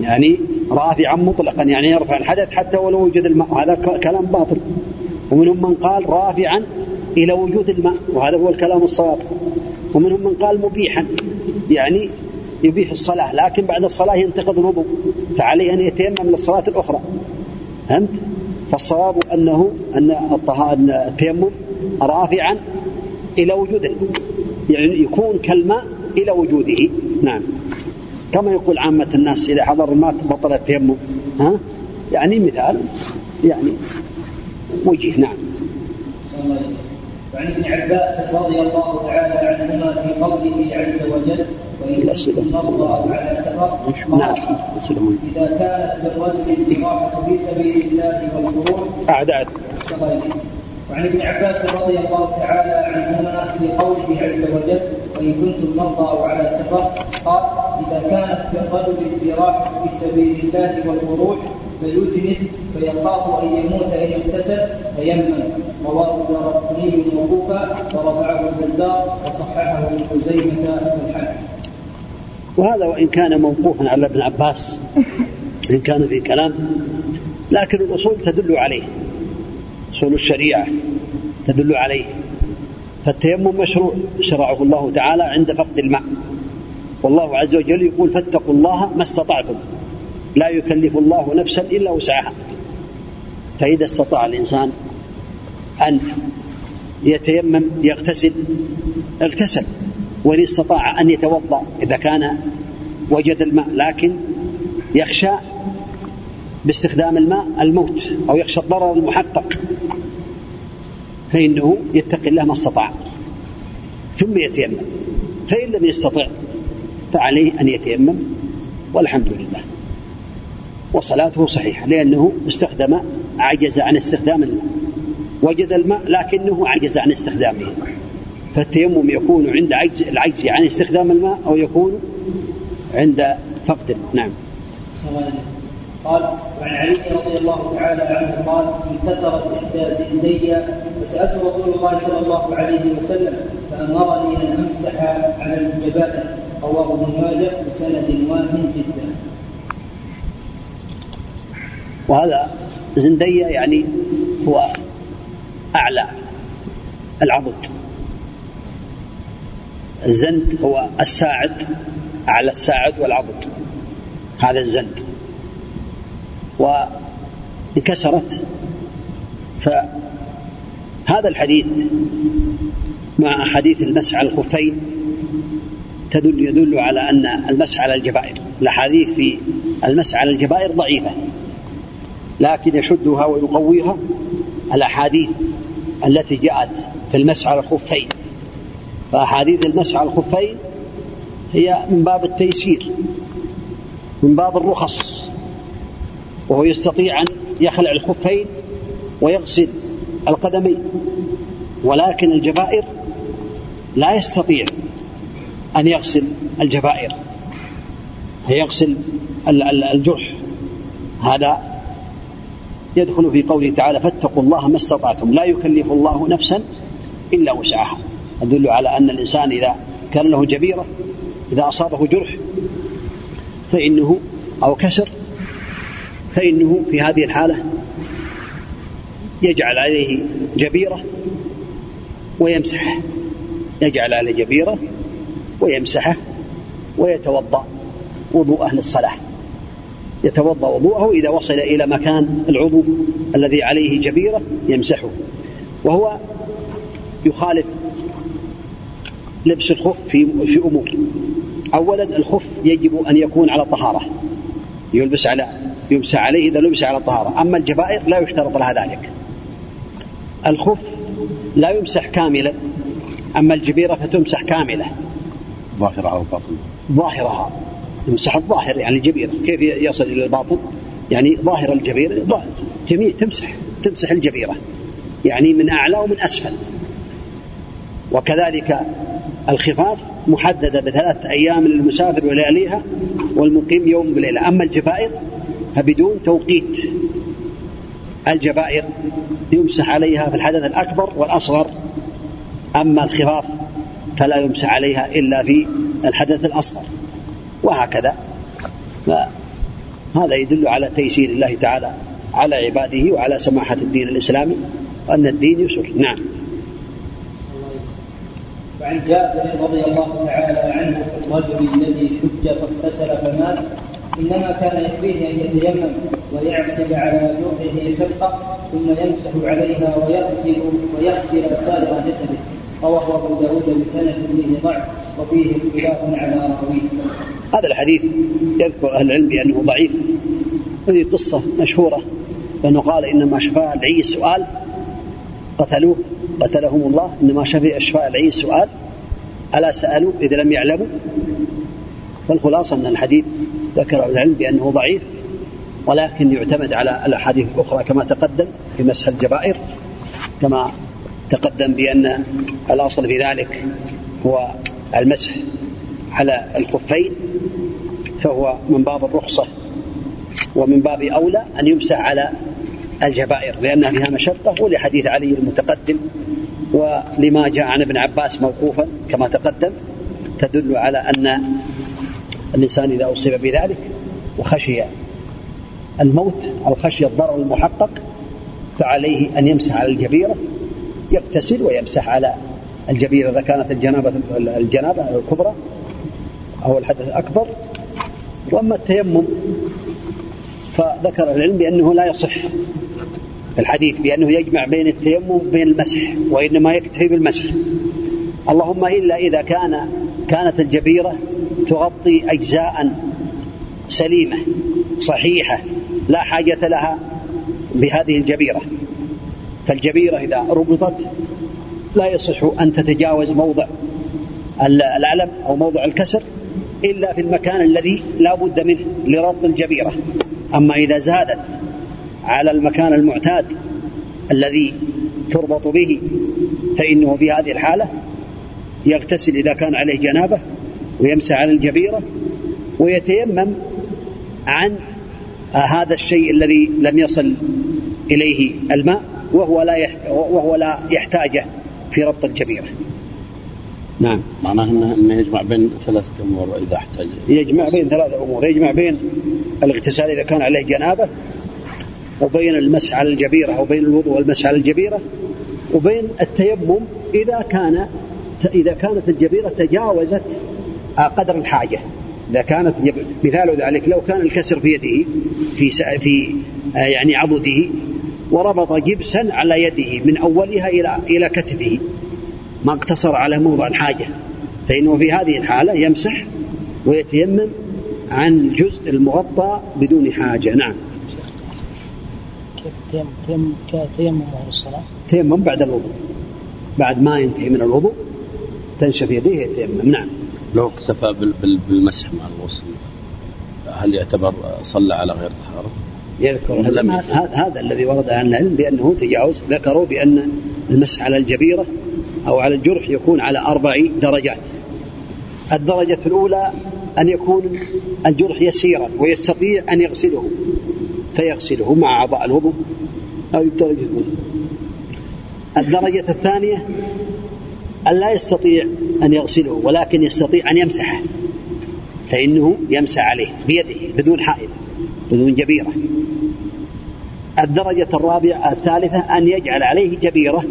يعني رافعا مطلقا يعني يرفع الحدث حتى ولو وجد الماء. هذا كلام باطل. ومنهم من قال رافعا إلى وجود الماء وهذا هو الكلام الصواب. ومنهم من قال مبيحا يعني يبيح الصلاة لكن بعد الصلاة ينتقض الوضوء فعليه أن يتيمم للصلاة الأخرى. فهمت؟ فالصواب أنه أن التيمم رافعا إلى وجود الماء يعني يكون كالماء إلى وجوده. نعم. كما يقول عامة الناس إذا حضر الماء بطل التيمم. ها؟ يعني مثال يعني وجه نعم. وعن ابن عباس رضي الله تعالى عنهما في قوله عز وجل أو على سفر نعم إذا كانت بالرجل الجراحة في سبيل الله أعداد. وعن ابن عباس رضي الله تعالى عنهما في قوله عز وجل وإن كنتم مرضى أو على سفر قال إذا كانت كالرجل الجراحه في سبيل الله والخروج فيذنب فيخاف أن يموت ان اغتسل فيمن. رواه الدارقطني موقوفا ورفعه البزار وصححه ابن خزيمة الحاكم وهذا وإن كان موقوفا على ابن عباس إن كان في كلام لكن الأصول تدل عليه. أصول الشريعة تدل عليه. فالتيمم مشروع شرعه الله تعالى عند فقد الماء. والله عز وجل يقول فاتقوا الله ما استطعتم. لا يكلف الله نفسا إلا وسعها. فإذا استطاع الإنسان أن يتيمم يغتسل اغتسل. وإن استطاع أن يتوضأ إذا كان وجد الماء لكن يخشى باستخدام الماء الموت أو يخشى الضرر المحقق. فإنه يتقي الله ما استطاع. ثم يتيمم. فإن لم يستطع فعليه أن يتيمم. والحمد لله. وصلاته صحيحة لأنه استخدم عجز عن استخدام الماء. وجد الماء لكنه عجز عن استخدامه. فالتيمم يكون عند عجز العجز عن استخدام الماء أو يكون عند فقد الماء. نعم. قال وعن علي رضي الله تعالى عنه قال انكسرت إحدى زندي فسألت رسول الله صلى الله عليه وسلم فأمرني أن أمسح على الجبائر رواه ابن ماجه بسند واهن جدا. وهذا زندية يعني هو أعلى العضد. الزند هو الساعد أعلى الساعد والعضد. هذا الزند. وانكسرت. فهذا الحديث مع أحاديث المسح على الخفين تدل يدل على أن المسح على الجبائر. الأحاديث في المسح على الجبائر ضعيفة. لكن يشدها ويقويها الأحاديث التي جاءت في المسح على الخفين. فأحاديث المسح على الخفين هي من باب التيسير من باب الرخص. وهو يستطيع أن يخلع الخفين ويغسل القدمين. ولكن الجبائر لا يستطيع أن يغسل الجبائر يغسل الجرح. هذا يدخل في قوله تعالى فاتقوا الله ما استطعتم. لا يكلف الله نفسا إلا وسعها. يدل على أن الإنسان إذا كان له جبيرة إذا أصابه جرح فإنه أو كسر فإنه في هذه الحالة يجعل عليه جبيرة ويمسحه يجعل عليه جبيرة ويمسحه ويتوضأ وضوء أهل الصلاة يتوضأ وضوءه إذا وصل إلى مكان العضو الذي عليه جبيرة يمسحه. وهو يخالف لبس الخف في في أمور. أولا الخف يجب أن يكون على طهارة. يلبس على يمسح عليه إذا لبس على طهارة أما الجبائر لا يشترط لها ذلك. الخف لا يمسح كاملا. أما الجبيرة فتمسح كاملة ظاهرها أو باطنها؟ ظاهرها. يمسح الظاهر يعني الجبيرة. كيف يصل إلى الباطن؟ يعني ظاهر الجبيرة جميع تمسح تمسح الجبيرة. يعني من أعلى ومن أسفل. وكذلك الخفاف محددة بثلاث أيام للمسافر ولياليها والمقيم يوم بليلة أما الجبائر فبدون توقيت. الجبائر يمسح عليها في الحدث الأكبر والأصغر. أما الخفاف فلا يمسح عليها إلا في الحدث الأصغر. وهكذا. هذا يدل على تيسير الله تعالى على عباده وعلى سماحة الدين الإسلامي. وأن الدين يسر. نعم. وعن جابر رضي الله تعالى عنه الرجل الذي شج فاغتسل فمات إنما كان يكفيه أن يتيمم ويعصب على جرحه خرقه ثم يمسح عليها ويغسل ويغسل سائر جسده رواه أبو داود بسند فيه ضعف وفيه اختلاف على راويه. هذا الحديث يذكر أهل العلم بأنه ضعيف هذه قصة مشهورة لأنه قال إنما شفاء العي السؤال قتلوه قتلهم الله. إنما شفي أشفاء العي السؤال ألا سألوا؟ إذا لم يعلموا. فالخلاصة أن الحديث ذكر العلم بأنه ضعيف ولكن يعتمد على الأحاديث الأخرى كما تقدم في مسح الجبائر كما تقدم بأن الأصل في ذلك هو المسح على الخفين فهو من باب الرخصة ومن باب أولى أن يمسح على الجبائر لأنها فيها مشقة ولحديث علي المتقدم ولما جاء عن ابن عباس موقوفا كما تقدم تدل على أن الإنسان إذا أصيب بذلك وخشي الموت أو خشي الضرر المحقق فعليه أن يمسح على الجبيرة يغتسل ويمسح على الجبيرة إذا كانت الجنابة الجنابة الكبرى أو الحدث الأكبر. وأما التيمم فذكر العلم بأنه لا يصح الحديث بأنه يجمع بين التيمم وبين المسح وإنما يكتفي بالمسح. اللهم إلا إذا كان كانت الجبيرة تغطي أجزاء سليمة صحيحة لا حاجة لها بهذه الجبيرة. فالجبيرة إذا ربطت لا يصح أن تتجاوز موضع العلم أو موضع الكسر إلا في المكان الذي لا بد منه لربط الجبيرة. أما إذا زادت على المكان المعتاد الذي تربط به فإنه في هذه الحالة يغتسل إذا كان عليه جنابة ويمسح على الجبيرة ويتيمم عن هذا الشيء الذي لم يصل إليه الماء وهو لا وهو لا يحتاجه في ربط الجبيرة. نعم. معناه إنه يجمع بين ثلاثة أمور إذا احتاج. يجمع بين ثلاثة أمور. يجمع بين الاغتسال إذا كان عليه جنابة وبين المسح على الجبيرة أو بين الوضوء والمسح على الجبيرة وبين التيمم إذا كان إذا كانت الجبيرة تجاوزت قدر الحاجة. إذا كانت مثال ذلك لو كان الكسر في يده في في يعني عضده وربط جبسا على يده من أولها إلى إلى كتفه ما اقتصر على موضع الحاجة. فإنه في هذه الحالة يمسح ويتيمم عن الجزء المغطى بدون حاجة. نعم. تيمم تيمم الصلاة؟ تيمم بعد الوضوء. بعد ما ينتهي من الوضوء تنشف يديه يتيمم نعم. لو اكتفى بالمسح مع الغسل هل يعتبر صلى على غير طهارة؟ يذكر. هذا الذي ورد عن العلم بأنه تجاوز. ذكروا بأن المسح على الجبيرة أو على الجرح يكون على أربع درجات. الدرجة الأولى أن يكون الجرح يسيرا ويستطيع أن يغسله. فيغسله مع أعضاء الوضوء هذه الدرجة الأولى الدرجة الثانية أن لا يستطيع أن يغسله ولكن يستطيع أن يمسحه فإنه يمسح عليه بيده بدون حائل بدون جبيرة. الدرجة الرابعة الثالثة أن يجعل عليه جبيرة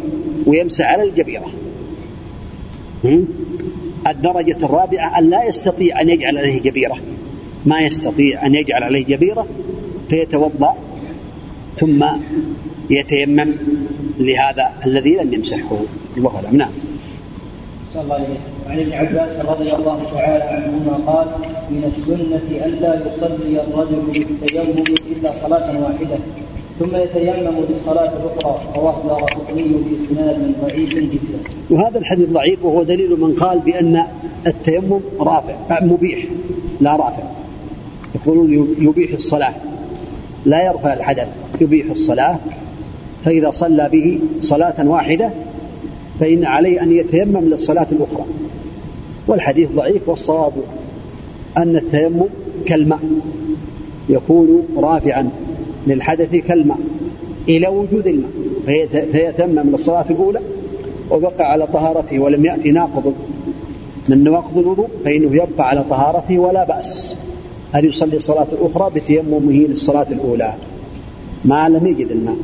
ويمسح على الجبيرة. الدرجة الرابعة أن لا يستطيع أن يجعل عليه جبيرة. ما يستطيع أن يجعل عليه جبيرة فيتوضأ ثم يتيمم لهذا الذي لم يمسحه. الله أعلم. نعم. صلى الله عليه وعن ابن عباس رضي الله تعالى عنهما قال من السنة ألا يصلي الرجل بالتيمم إلا صلاة واحدة ثم يتيمم للصلاة الأخرى. رواه دار قطني بإسناد ضعيف جدا. وهذا الحديث ضعيف وهو دليل من قال بأن التيمم رافع مبيح لا رافع. يقولون يبيح الصلاة. لا يرفع الحدث يبيح الصلاة فإذا صلى به صلاة واحدة فإن عليه أن يتيمم للصلاة الأخرى. والحديث ضعيف والصواب أن التيمم كالماء يكون رافعا للحدث كالماء إلى وجود الماء فيتمم للصلاة الأولى وبقى على طهارته ولم يأتي ناقض من نواقض الوضوء فإنه يبقى على طهارته ولا بأس. أن يصلي الصلاة الأخرى بتيممه للصلاة الأولى؟ ما لم يجد الماء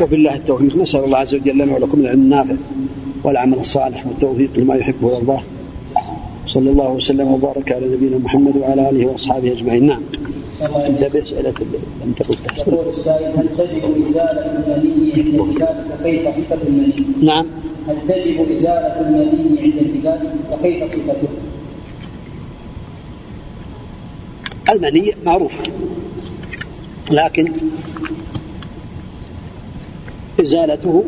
وبالله التوفيق. نسأل الله عز وجل لنا ولكم العلم النافع والعمل الصالح والتوفيق لما يحبه ويرضاه. صلى الله وسلم وبارك على نبينا محمد وعلى آله وأصحابه أجمعين. نعم. أنت باسئله لم تقل يقول السائل هل تجب إزالة المني عند اللباس وكيف صفة المني؟ نعم. هل تجب إزالة المني عند اللباس وكيف صفته؟ المني معروف. لكن إزالته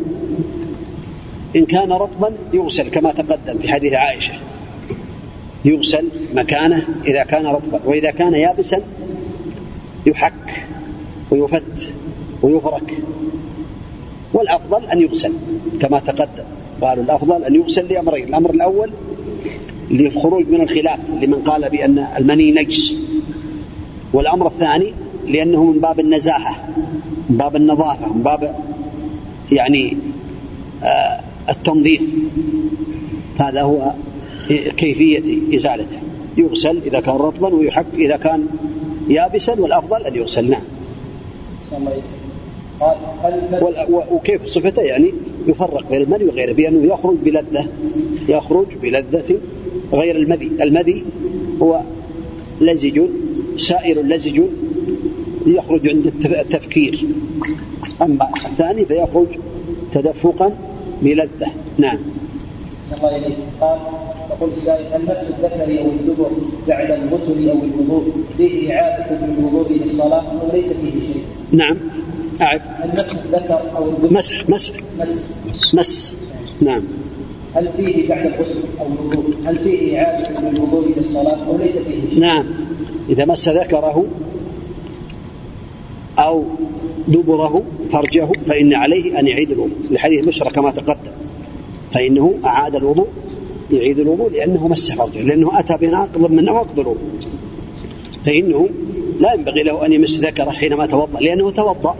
إن كان رطبا يغسل كما تقدم في حديث عائشة. يغسل مكانه إذا كان رطبا وإذا كان يابسا يحك ويفت ويفرك. والأفضل أن يغسل كما تقدم. قالوا الأفضل أن يغسل لأمرين الأمر الأول للخروج من الخلاف لمن قال بأن المني نجس. والأمر الثاني لأنه من باب النزاهة من باب النظافة من باب يعني آه التنظيف. هذا هو كيفية إزالته. يغسل إذا كان رطبا ويحك إذا كان يابسا والأفضل أن يغسل نعم وكيف صفته يعني يفرق بين المني وغيره بأنه يخرج بلذة يخرج بلذة غير المذي. المذي هو لزج سائر لزج يخرج عند التفكير. أما الثاني فيخرج تدفقا بلذة. نعم. الله إليك قال يقول السائل هل مس الذكر أو الدبر بعد الغسل أو الوضوء فيه إعادة للوضوء للصلاة أو ليس فيه شيء؟ نعم. أعد مس الذكر أو الدبر مسح مسح. مس مس نعم. هل فيه بعد الغسل أو الوضوء؟ هل فيه إعادة للوضوء للصلاه أو ليس فيه شيء؟ نعم. إذا مس ذكره أو دبره فرجه فإن عليه أن يعيد الوضوء. لحديث بشرى كما تقدم. فإنه أعاد الوضوء يعيد الوضوء لأنه مس فرجه لأنه أتى بناقض من نواقض الوضوء. فإنه لا ينبغي له أن يمس ذكره حينما توضأ لأنه توضأ.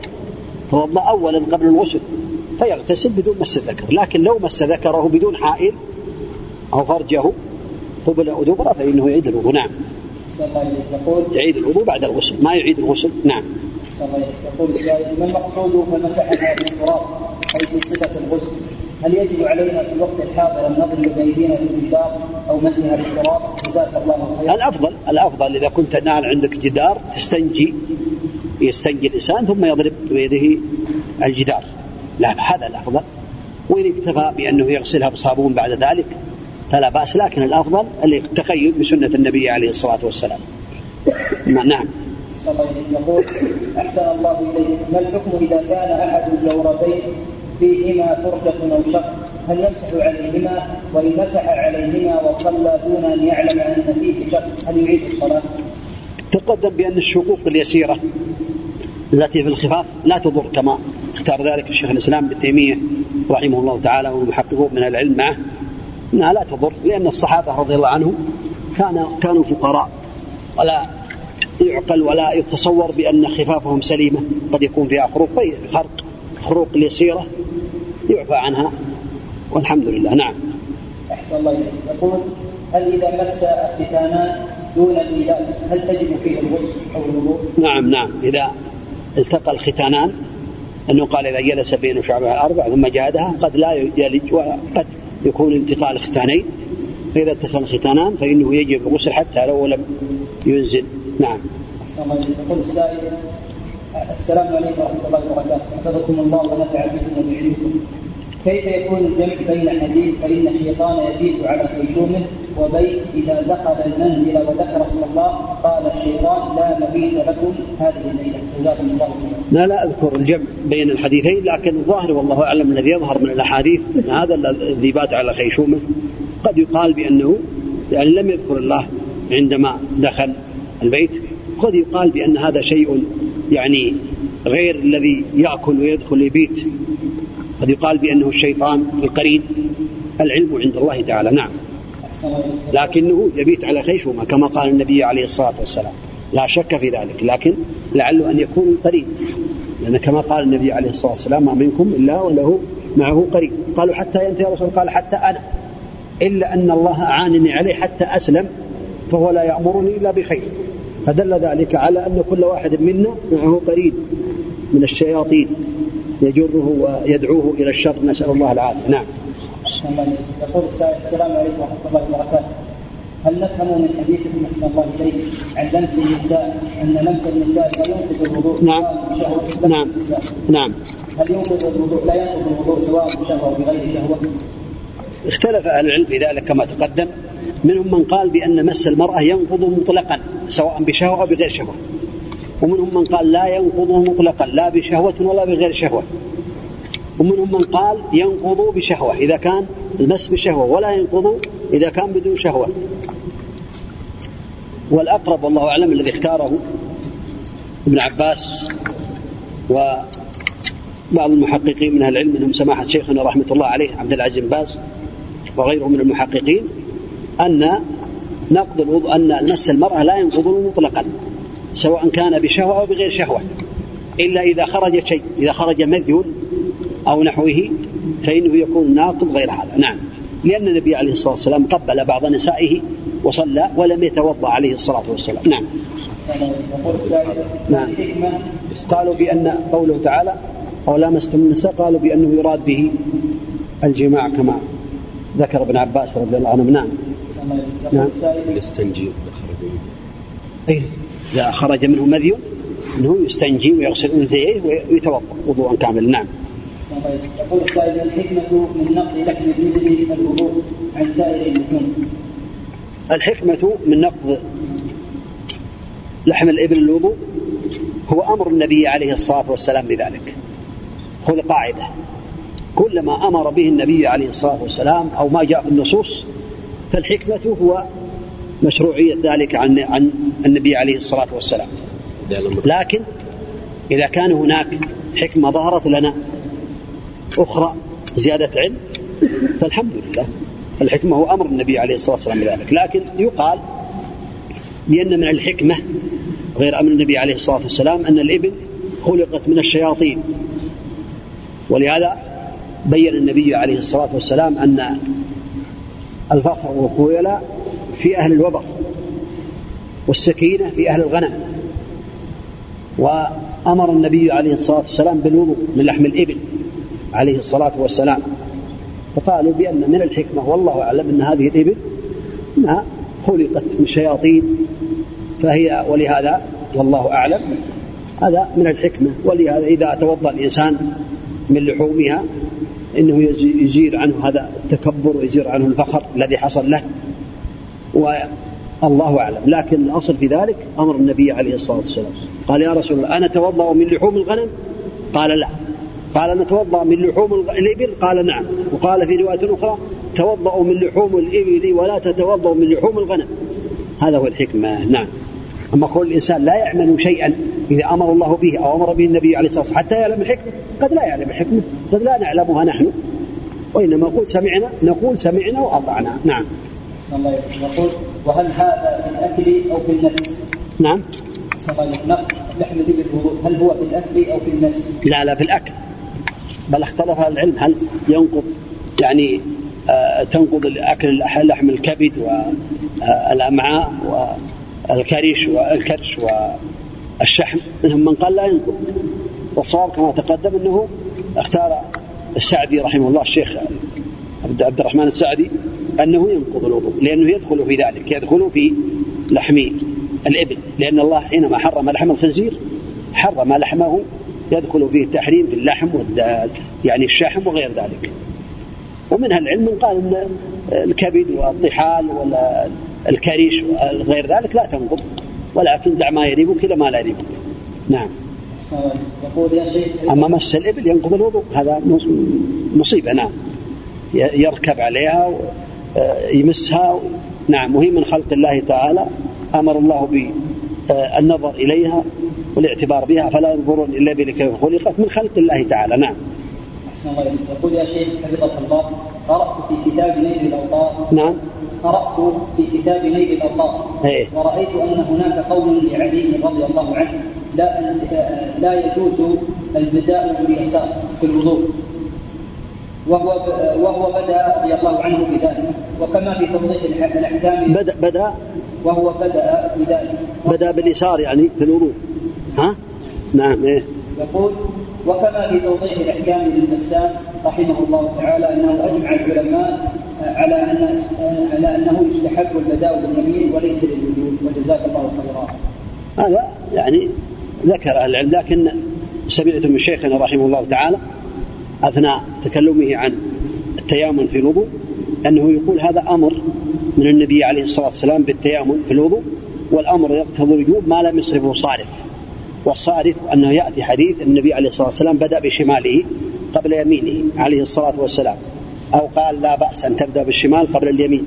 توضأ أولا قبل الغسل فيغتسل بدون مس الذكر لكن لو مس ذكره بدون حائل أو فرجه قبل أو دبر فإنه يعيد الوضوء. نعم. يعيد الوضوء بعد الغسل ما يعيد الغسل. نعم. يقول ما المقصود فمسحها بالتراب اي في صفه الغسل هل يجب علينا في الوقت الحاضر أن نضرب بايدينا في الجدار أو مسها بالتراب جزاك الله خيرا. الأفضل الأفضل إذا كنت الان عندك جدار تستنجي. يستنجي الإنسان ثم يضرب بيده الجدار. لا هذا الأفضل. وإن اكتفى بأنه يغسلها بصابون بعد ذلك فلا بأس لكن الأفضل التقيد بسنة النبي عليه الصلاة والسلام. نعم. يقول أحسن الله إليك. ما الحكم إذا كان أحد الجوربين فيهما فرجة أو شق؟ هل يمسح عليهما؟ وإن مسح عليهما وصلى دون أن يعلم أن فيه شق هل يعيد الصلاة؟ تقدم بأن الشقوق اليسيرة. التي في الخفاف لا تضر كما اختار ذلك الشيخ الإسلام ابن تيمية رحمه الله تعالى والمحققون من العلم معه أنها لا تضر لأن الصحابة رضي الله عنهم كان كانوا فقراء ولا يعقل ولا يتصور بأن خفافهم سليمة قد يكون فيها خروق خرق خروق اليسيرة يعفى عنها والحمد لله نعم. أحسن الله يقول هل إذا مس الختانان دون الميلاد هل تجب فيه الغسل أو الوضوء؟ نعم نعم. إذا التقى الختانان أنه قال إذا جلس بين شعبها الأربع ثم جادها قد لا يلج وقد يكون التقاء الختانين. فإذا التقى الختانان فإنه يجب الغسل حتى لو لم ينزل. نعم. السائل السلام عليكم ورحمة الله وبركاته. حفظكم الله ونفع بكم وبعلمكم كيف يكون الجمع بين حديث فإن الشيطان يبيت على خيشومه وبين إذا دخل المنزل وذكر اسم الله قال الشيطان لا مبيت لكم هذه الليلة. جزاكم الله خيرا. لا لا أذكر الجمع بين الحديثين لكن الظاهر والله أعلم الذي يظهر من الأحاديث أن هذا الذي بات على خيشومة قد يقال بأنه يعني لم يذكر الله عندما دخل البيت. قد يقال بأن هذا شيء يعني غير الذي يأكل ويدخل يبيت قد يقال بأنه الشيطان القرين. العلم عند الله تعالى. نعم. لكنه يبيت على خيشومة كما قال النبي عليه الصلاة والسلام. لا شك في ذلك لكن لعله أن يكون قرين لأن كما قال النبي عليه الصلاة والسلام ما منكم إلا وله معه قرين قالوا حتى ينتهي الرسول قال حتى أنا. إلا أن الله أعانني عليه حتى أسلم فهو لا يأمرني إلا بخير. فدل ذلك على أن كل واحد منا معه قرين من الشياطين يجره ويدعوه إلى الشر. نسأل الله العافية. نعم. يقول السلام عليكم ورحمة الله وبركاته. هل نفهم من حديثكم أحسن الله إليك عن لمس النساء أن لمس النساء لا ينقض الوضوء نعم. نعم. نعم. هل ينقض الوضوء لا ينقض الوضوء سواء بشهوة أو بغير شهوة؟ اختلف أهل العلم في ذلك كما تقدم. منهم من قال بأن مس المرأة ينقض مطلقا سواء بشهوة أو بغير شهوة. ومنهم من قال لا ينقض مطلقا لا بشهوة ولا بغير شهوة. ومنهم من قال ينقض بشهوة إذا كان المس بشهوة ولا ينقض إذا كان بدون شهوة. والأقرب والله أعلم الذي اختاره ابن عباس وبعض المحققين من أهل العلم منهم سماحة شيخنا رحمة الله عليه عبد العزيز باز وغيره من المحققين أن نقض الوضوء أن مس المرأة لا ينقض مطلقا سواء كان بشهوة أو بغير شهوة إلا إذا خرج شيء إذا خرج مذي أو نحوه فإنه يكون ناقض غير هذا. نعم. لأن النبي عليه الصلاة والسلام قبل بعض نسائه وصلى ولم يتوضأ عليه الصلاة والسلام. نعم. نعم. قالوا بأن قوله تعالى أو لامستم النساء؟ قالوا بأنه يراد به الجماع كما ذكر ابن عباس رضي الله عنه. نعم. نعم. يستنجي إيه. إذا خرج منه مذي أنه يستنجي ويغسل أنثيه ويتوضأ وضوءا كاملا. نعم. يقول السائل الحكمة من نقل لحم الإبل الوضوء عن سائر اللحوم الحكمة من نقض لحم الإبل الوضوء هو أمر النبي عليه الصلاة والسلام بذلك. خذ قاعدة كلما أمر به النبي عليه الصلاة والسلام أو ما جاء في النصوص فالحكمة هو مشروعية ذلك عن عن النبي عليه الصلاة والسلام. لكن إذا كان هناك حكمة ظهرت لنا أخرى زيادة علم فالحمد لله. الحكمة هو أمر النبي عليه الصلاة والسلام بذلك. لكن يقال بأن من الحكمة غير أمر النبي عليه الصلاة والسلام أن الإبل خلقت من الشياطين. ولهذا بين النبي عليه الصلاة والسلام أن الفخر والخيلاء في أهل الوبر والسكينة في أهل الغنم. وأمر النبي عليه الصلاة والسلام بالوضوء من لحم الإبل عليه الصلاة والسلام. فقالوا بأن من الحكمة والله أعلم أن هذه الإبل أنها خلقت من شياطين فهي ولهذا والله أعلم هذا من الحكمة. ولهذا إذا توضأ الإنسان من لحومها إنه يزيل عنه هذا التكبر ويزيل عنه الفخر الذي حصل له. والله أعلم. لكن الأصل في ذلك أمر النبي عليه الصلاة والسلام. قال يا رسول الله أنا توضأ من لحوم الغنم؟ قال لا. قال نتوضأ من لحوم الإبل؟ قال نعم. وقال في رواية أخرى توضأوا من لحوم الإبل ولا تتوضأوا من لحوم الغنم. هذا هو الحكمة. نعم. أما كل الإنسان لا يعمل شيئا إذا أمر الله به أو أمر به النبي عليه الصلاة والسلام حتى يعلم الحكمة. قد لا يعلم الحكمة. قد لا نعلمها نحن. وإنما نقول سمعنا نقول سمعنا وأطعنا. نعم. الله يقول وهل هذا في الأكل أو في النسل؟ نعم. لحم الإبل هل هو في الأكل أو في النسل؟ لا لا في الأكل. بل اختلف العلم هل ينقض يعني آه تنقض أكل لحم الكبد والأمعاء والكرش والكرش والشحم منهم من قال لا ينقض. والصواب كما تقدم أنه اختار السعدي رحمه الله الشيخ عبد الرحمن السعدي أنه ينقض الوضوء لأنه يدخل في ذلك يدخل في لحم الإبل لأن الله حينما حرم لحم الخنزير حرم لحمه يدخل فيه التحريم في اللحم والدال يعني الشحم وغير ذلك. ومنها العلم من قال إن الكبد والطحال والكريش وغير ذلك لا تنقض ولكن دع ما يريبك إلى ما لا يريبك نعم. يقول يا شيخ أما مس الإبل ينقض الوضوء هذا مصيبة نعم. يركب عليها يمسها نعم. وهي من خلق الله تعالى أمر الله بالنظر إليها والاعتبار بها فلا ينظرون إلا بكيف خلقت من خلق الله تعالى. نعم. الله يقول يا شيخ حفظك الله قرأت في كتاب نيل الأوطار. نعم. قرأت في كتاب نيل الأوطار. إيه. ورأيت أن هناك قول لعلي رضي الله عنه لا لا يجوز البداء باليسار في الوضوء. وهو وهو بدا رضي الله عنه بذلك. وكما في توضيح الأحكام. بدا بدا؟ وهو بدا بذلك. بدا باليسار يعني في الوضوء. ها؟ نعم إيه. يقول وكما في توضيح الأحكام للبسام رحمه الله تعالى أنه أجمع العلماء على ان على أنه يستحب البداء باليمين وليس للوجود وجزاك الله خيرا. هذا يعني ذكر أهل العلم لكن سمعت من شيخنا رحمه الله تعالى أثناء تكلمه عن التيامن في الوضوء أنه يقول هذا أمر من النبي عليه الصلاة والسلام بالتيامن في الوضوء والأمر يقتضي الوجوب ما لم يصرفه صارف. والصارف أنه يأتي حديث النبي عليه الصلاة والسلام بدأ بشماله قبل يمينه عليه الصلاة والسلام أو قال لا بأس أن تبدأ بالشمال قبل اليمين.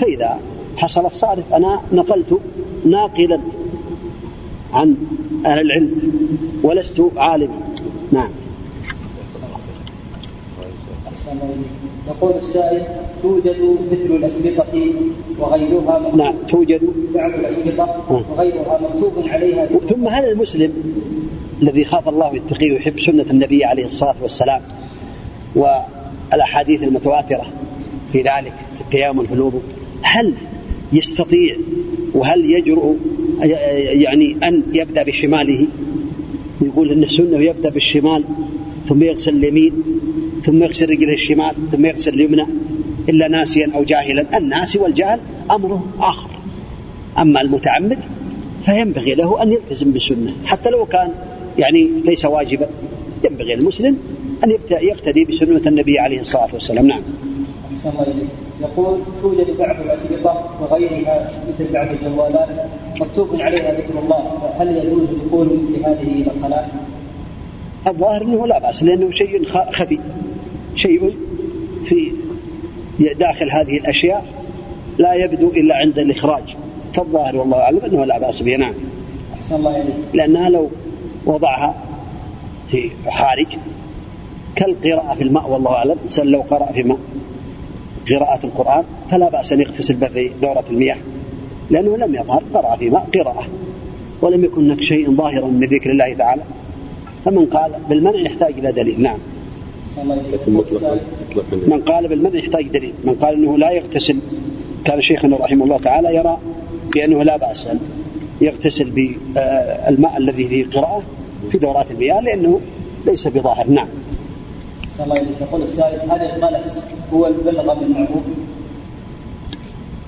فإذا حصل الصارف أنا نقلت ناقلا عن أهل العلم ولست عالما. نعم. يقول السائل توجد مثل الأسبقة وغيرها نعم توجد. بعض الأسبقة وغيرها مكتوب عليها. ثم هل المسلم الذي خاف الله يتقيه ويحب سنة النبي عليه الصلاة والسلام والأحاديث المتواترة في ذلك في التيامن في الوضوء هل يستطيع وهل يجرؤ يعني أن يبدأ بشماله؟ يقول أن السنة يبدأ بالشمال ثم يغسل اليمين ثم يغسل رجله الشمال ثم يغسل اليمنى إلا ناسيا أو جاهلا. الناسي والجاهل أمره آخر. أما المتعمد فينبغي له أن يلتزم بالسنة. حتى لو كان يعني ليس واجبا ينبغي المسلم أن يقتدي بسنة النبي عليه الصلاة والسلام. نعم. يقول توجد بعض الأشرطة وغيرها مثل بعض الجوالات مكتوب عليها ذكر الله. فهل يجوز الدخول في هذه الخلاء؟ الظاهر إنه لا بأس لأنه شيء خفي. شيء في داخل هذه الأشياء لا يبدو إلا عند الإخراج. فالظاهر والله أعلم أنه لا بأس به. نعم. أحسن الله عليك. لأنها لو وضعها في خارج كالقراءة في الماء والله أعلم. الإنسان لو قرأ في ماء قراءة القرآن فلا بأس أن يغتسل في دورة المياه. لأنه لم يظهر قرأ في ماء قراءة ولم يكن هناك شيء ظاهرا من ذكر الله تعالى. فمن قال بالمنع يحتاج إلى دليل. نعم. من قال بالمنع يحتاج دليل. من قال أنه لا يغتسل كان شيخنا رحمه الله تعالى يرى بأنه لا بأس أن يغتسل بالماء الذي فيه قراءة في دورات المياه لأنه ليس بظاهر. نعم. صلى الله عليه يقول السائل هل الغلس هو البلغم المعروف؟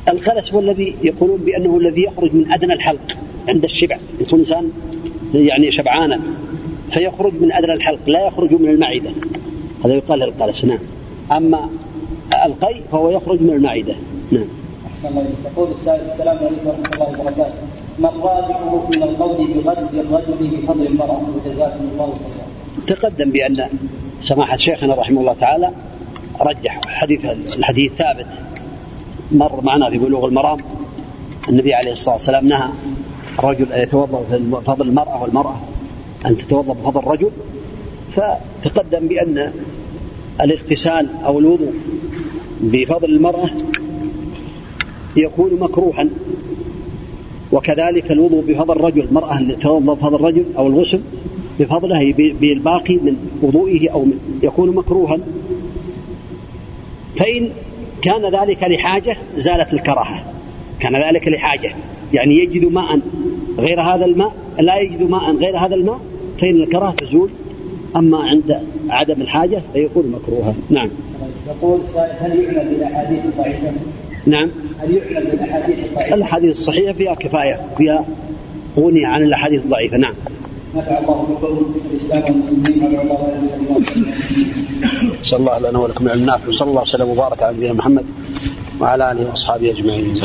الغلس هو الذي يقولون بأنه الذي يخرج من أدنى الحلق عند الشبع. يكون إنسان يعني شبعانا فيخرج من أدنى الحلق لا يخرج من المعدة. هذا يقال الغلس نعم. أما القي فهو يخرج من المعدة نعم. أحسن الله يقول السائل السلام عليكم ورحمة الله وبركاته. ما الراجح من القول بغسل الرجل بفضل المرأة؟ وجزاكم الله خيرا. تقدم بأن سماحة شيخنا رحمه الله تعالى رجح حديث الحديث ثابت. مر معنا في بلوغ المرام. النبي عليه الصلاة والسلام نهى الرجل أن يتوضأ بفضل المرأة والمرأة أن تتوضأ بفضل الرجل. فتقدم بأن الاغتسال أو الوضوء بفضل المرأة يكون مكروها وكذلك الوضوء بفضل الرجل المرأة اللي تتوضأ بفضل الرجل أو الغسل بفضله بالباقي من وضوئه أو من يكون مكروها. فإن كان ذلك لحاجة زالت الكراهة. كان ذلك لحاجة. يعني يجد ماء غير هذا الماء لا يجد ماء غير هذا الماء فإن الكراهة تزول. أما عند عدم الحاجة فيكون مكروها. نعم. يقول هل يعلم بالأحاديث الضعيفة؟ نعم. هل يعلم بالأحاديث الضعيفة؟ الأحاديث الصحيحة فيها كفاية فيها غني عن الأحاديث الضعيفة نعم. نفع الله بكم الإسلام والمسلمين وعلى الله نسال الله لنا ولكم. العلم النافع وصلى الله وسلم وبارك على نبينا محمد وعلى آله وأصحابه أجمعين.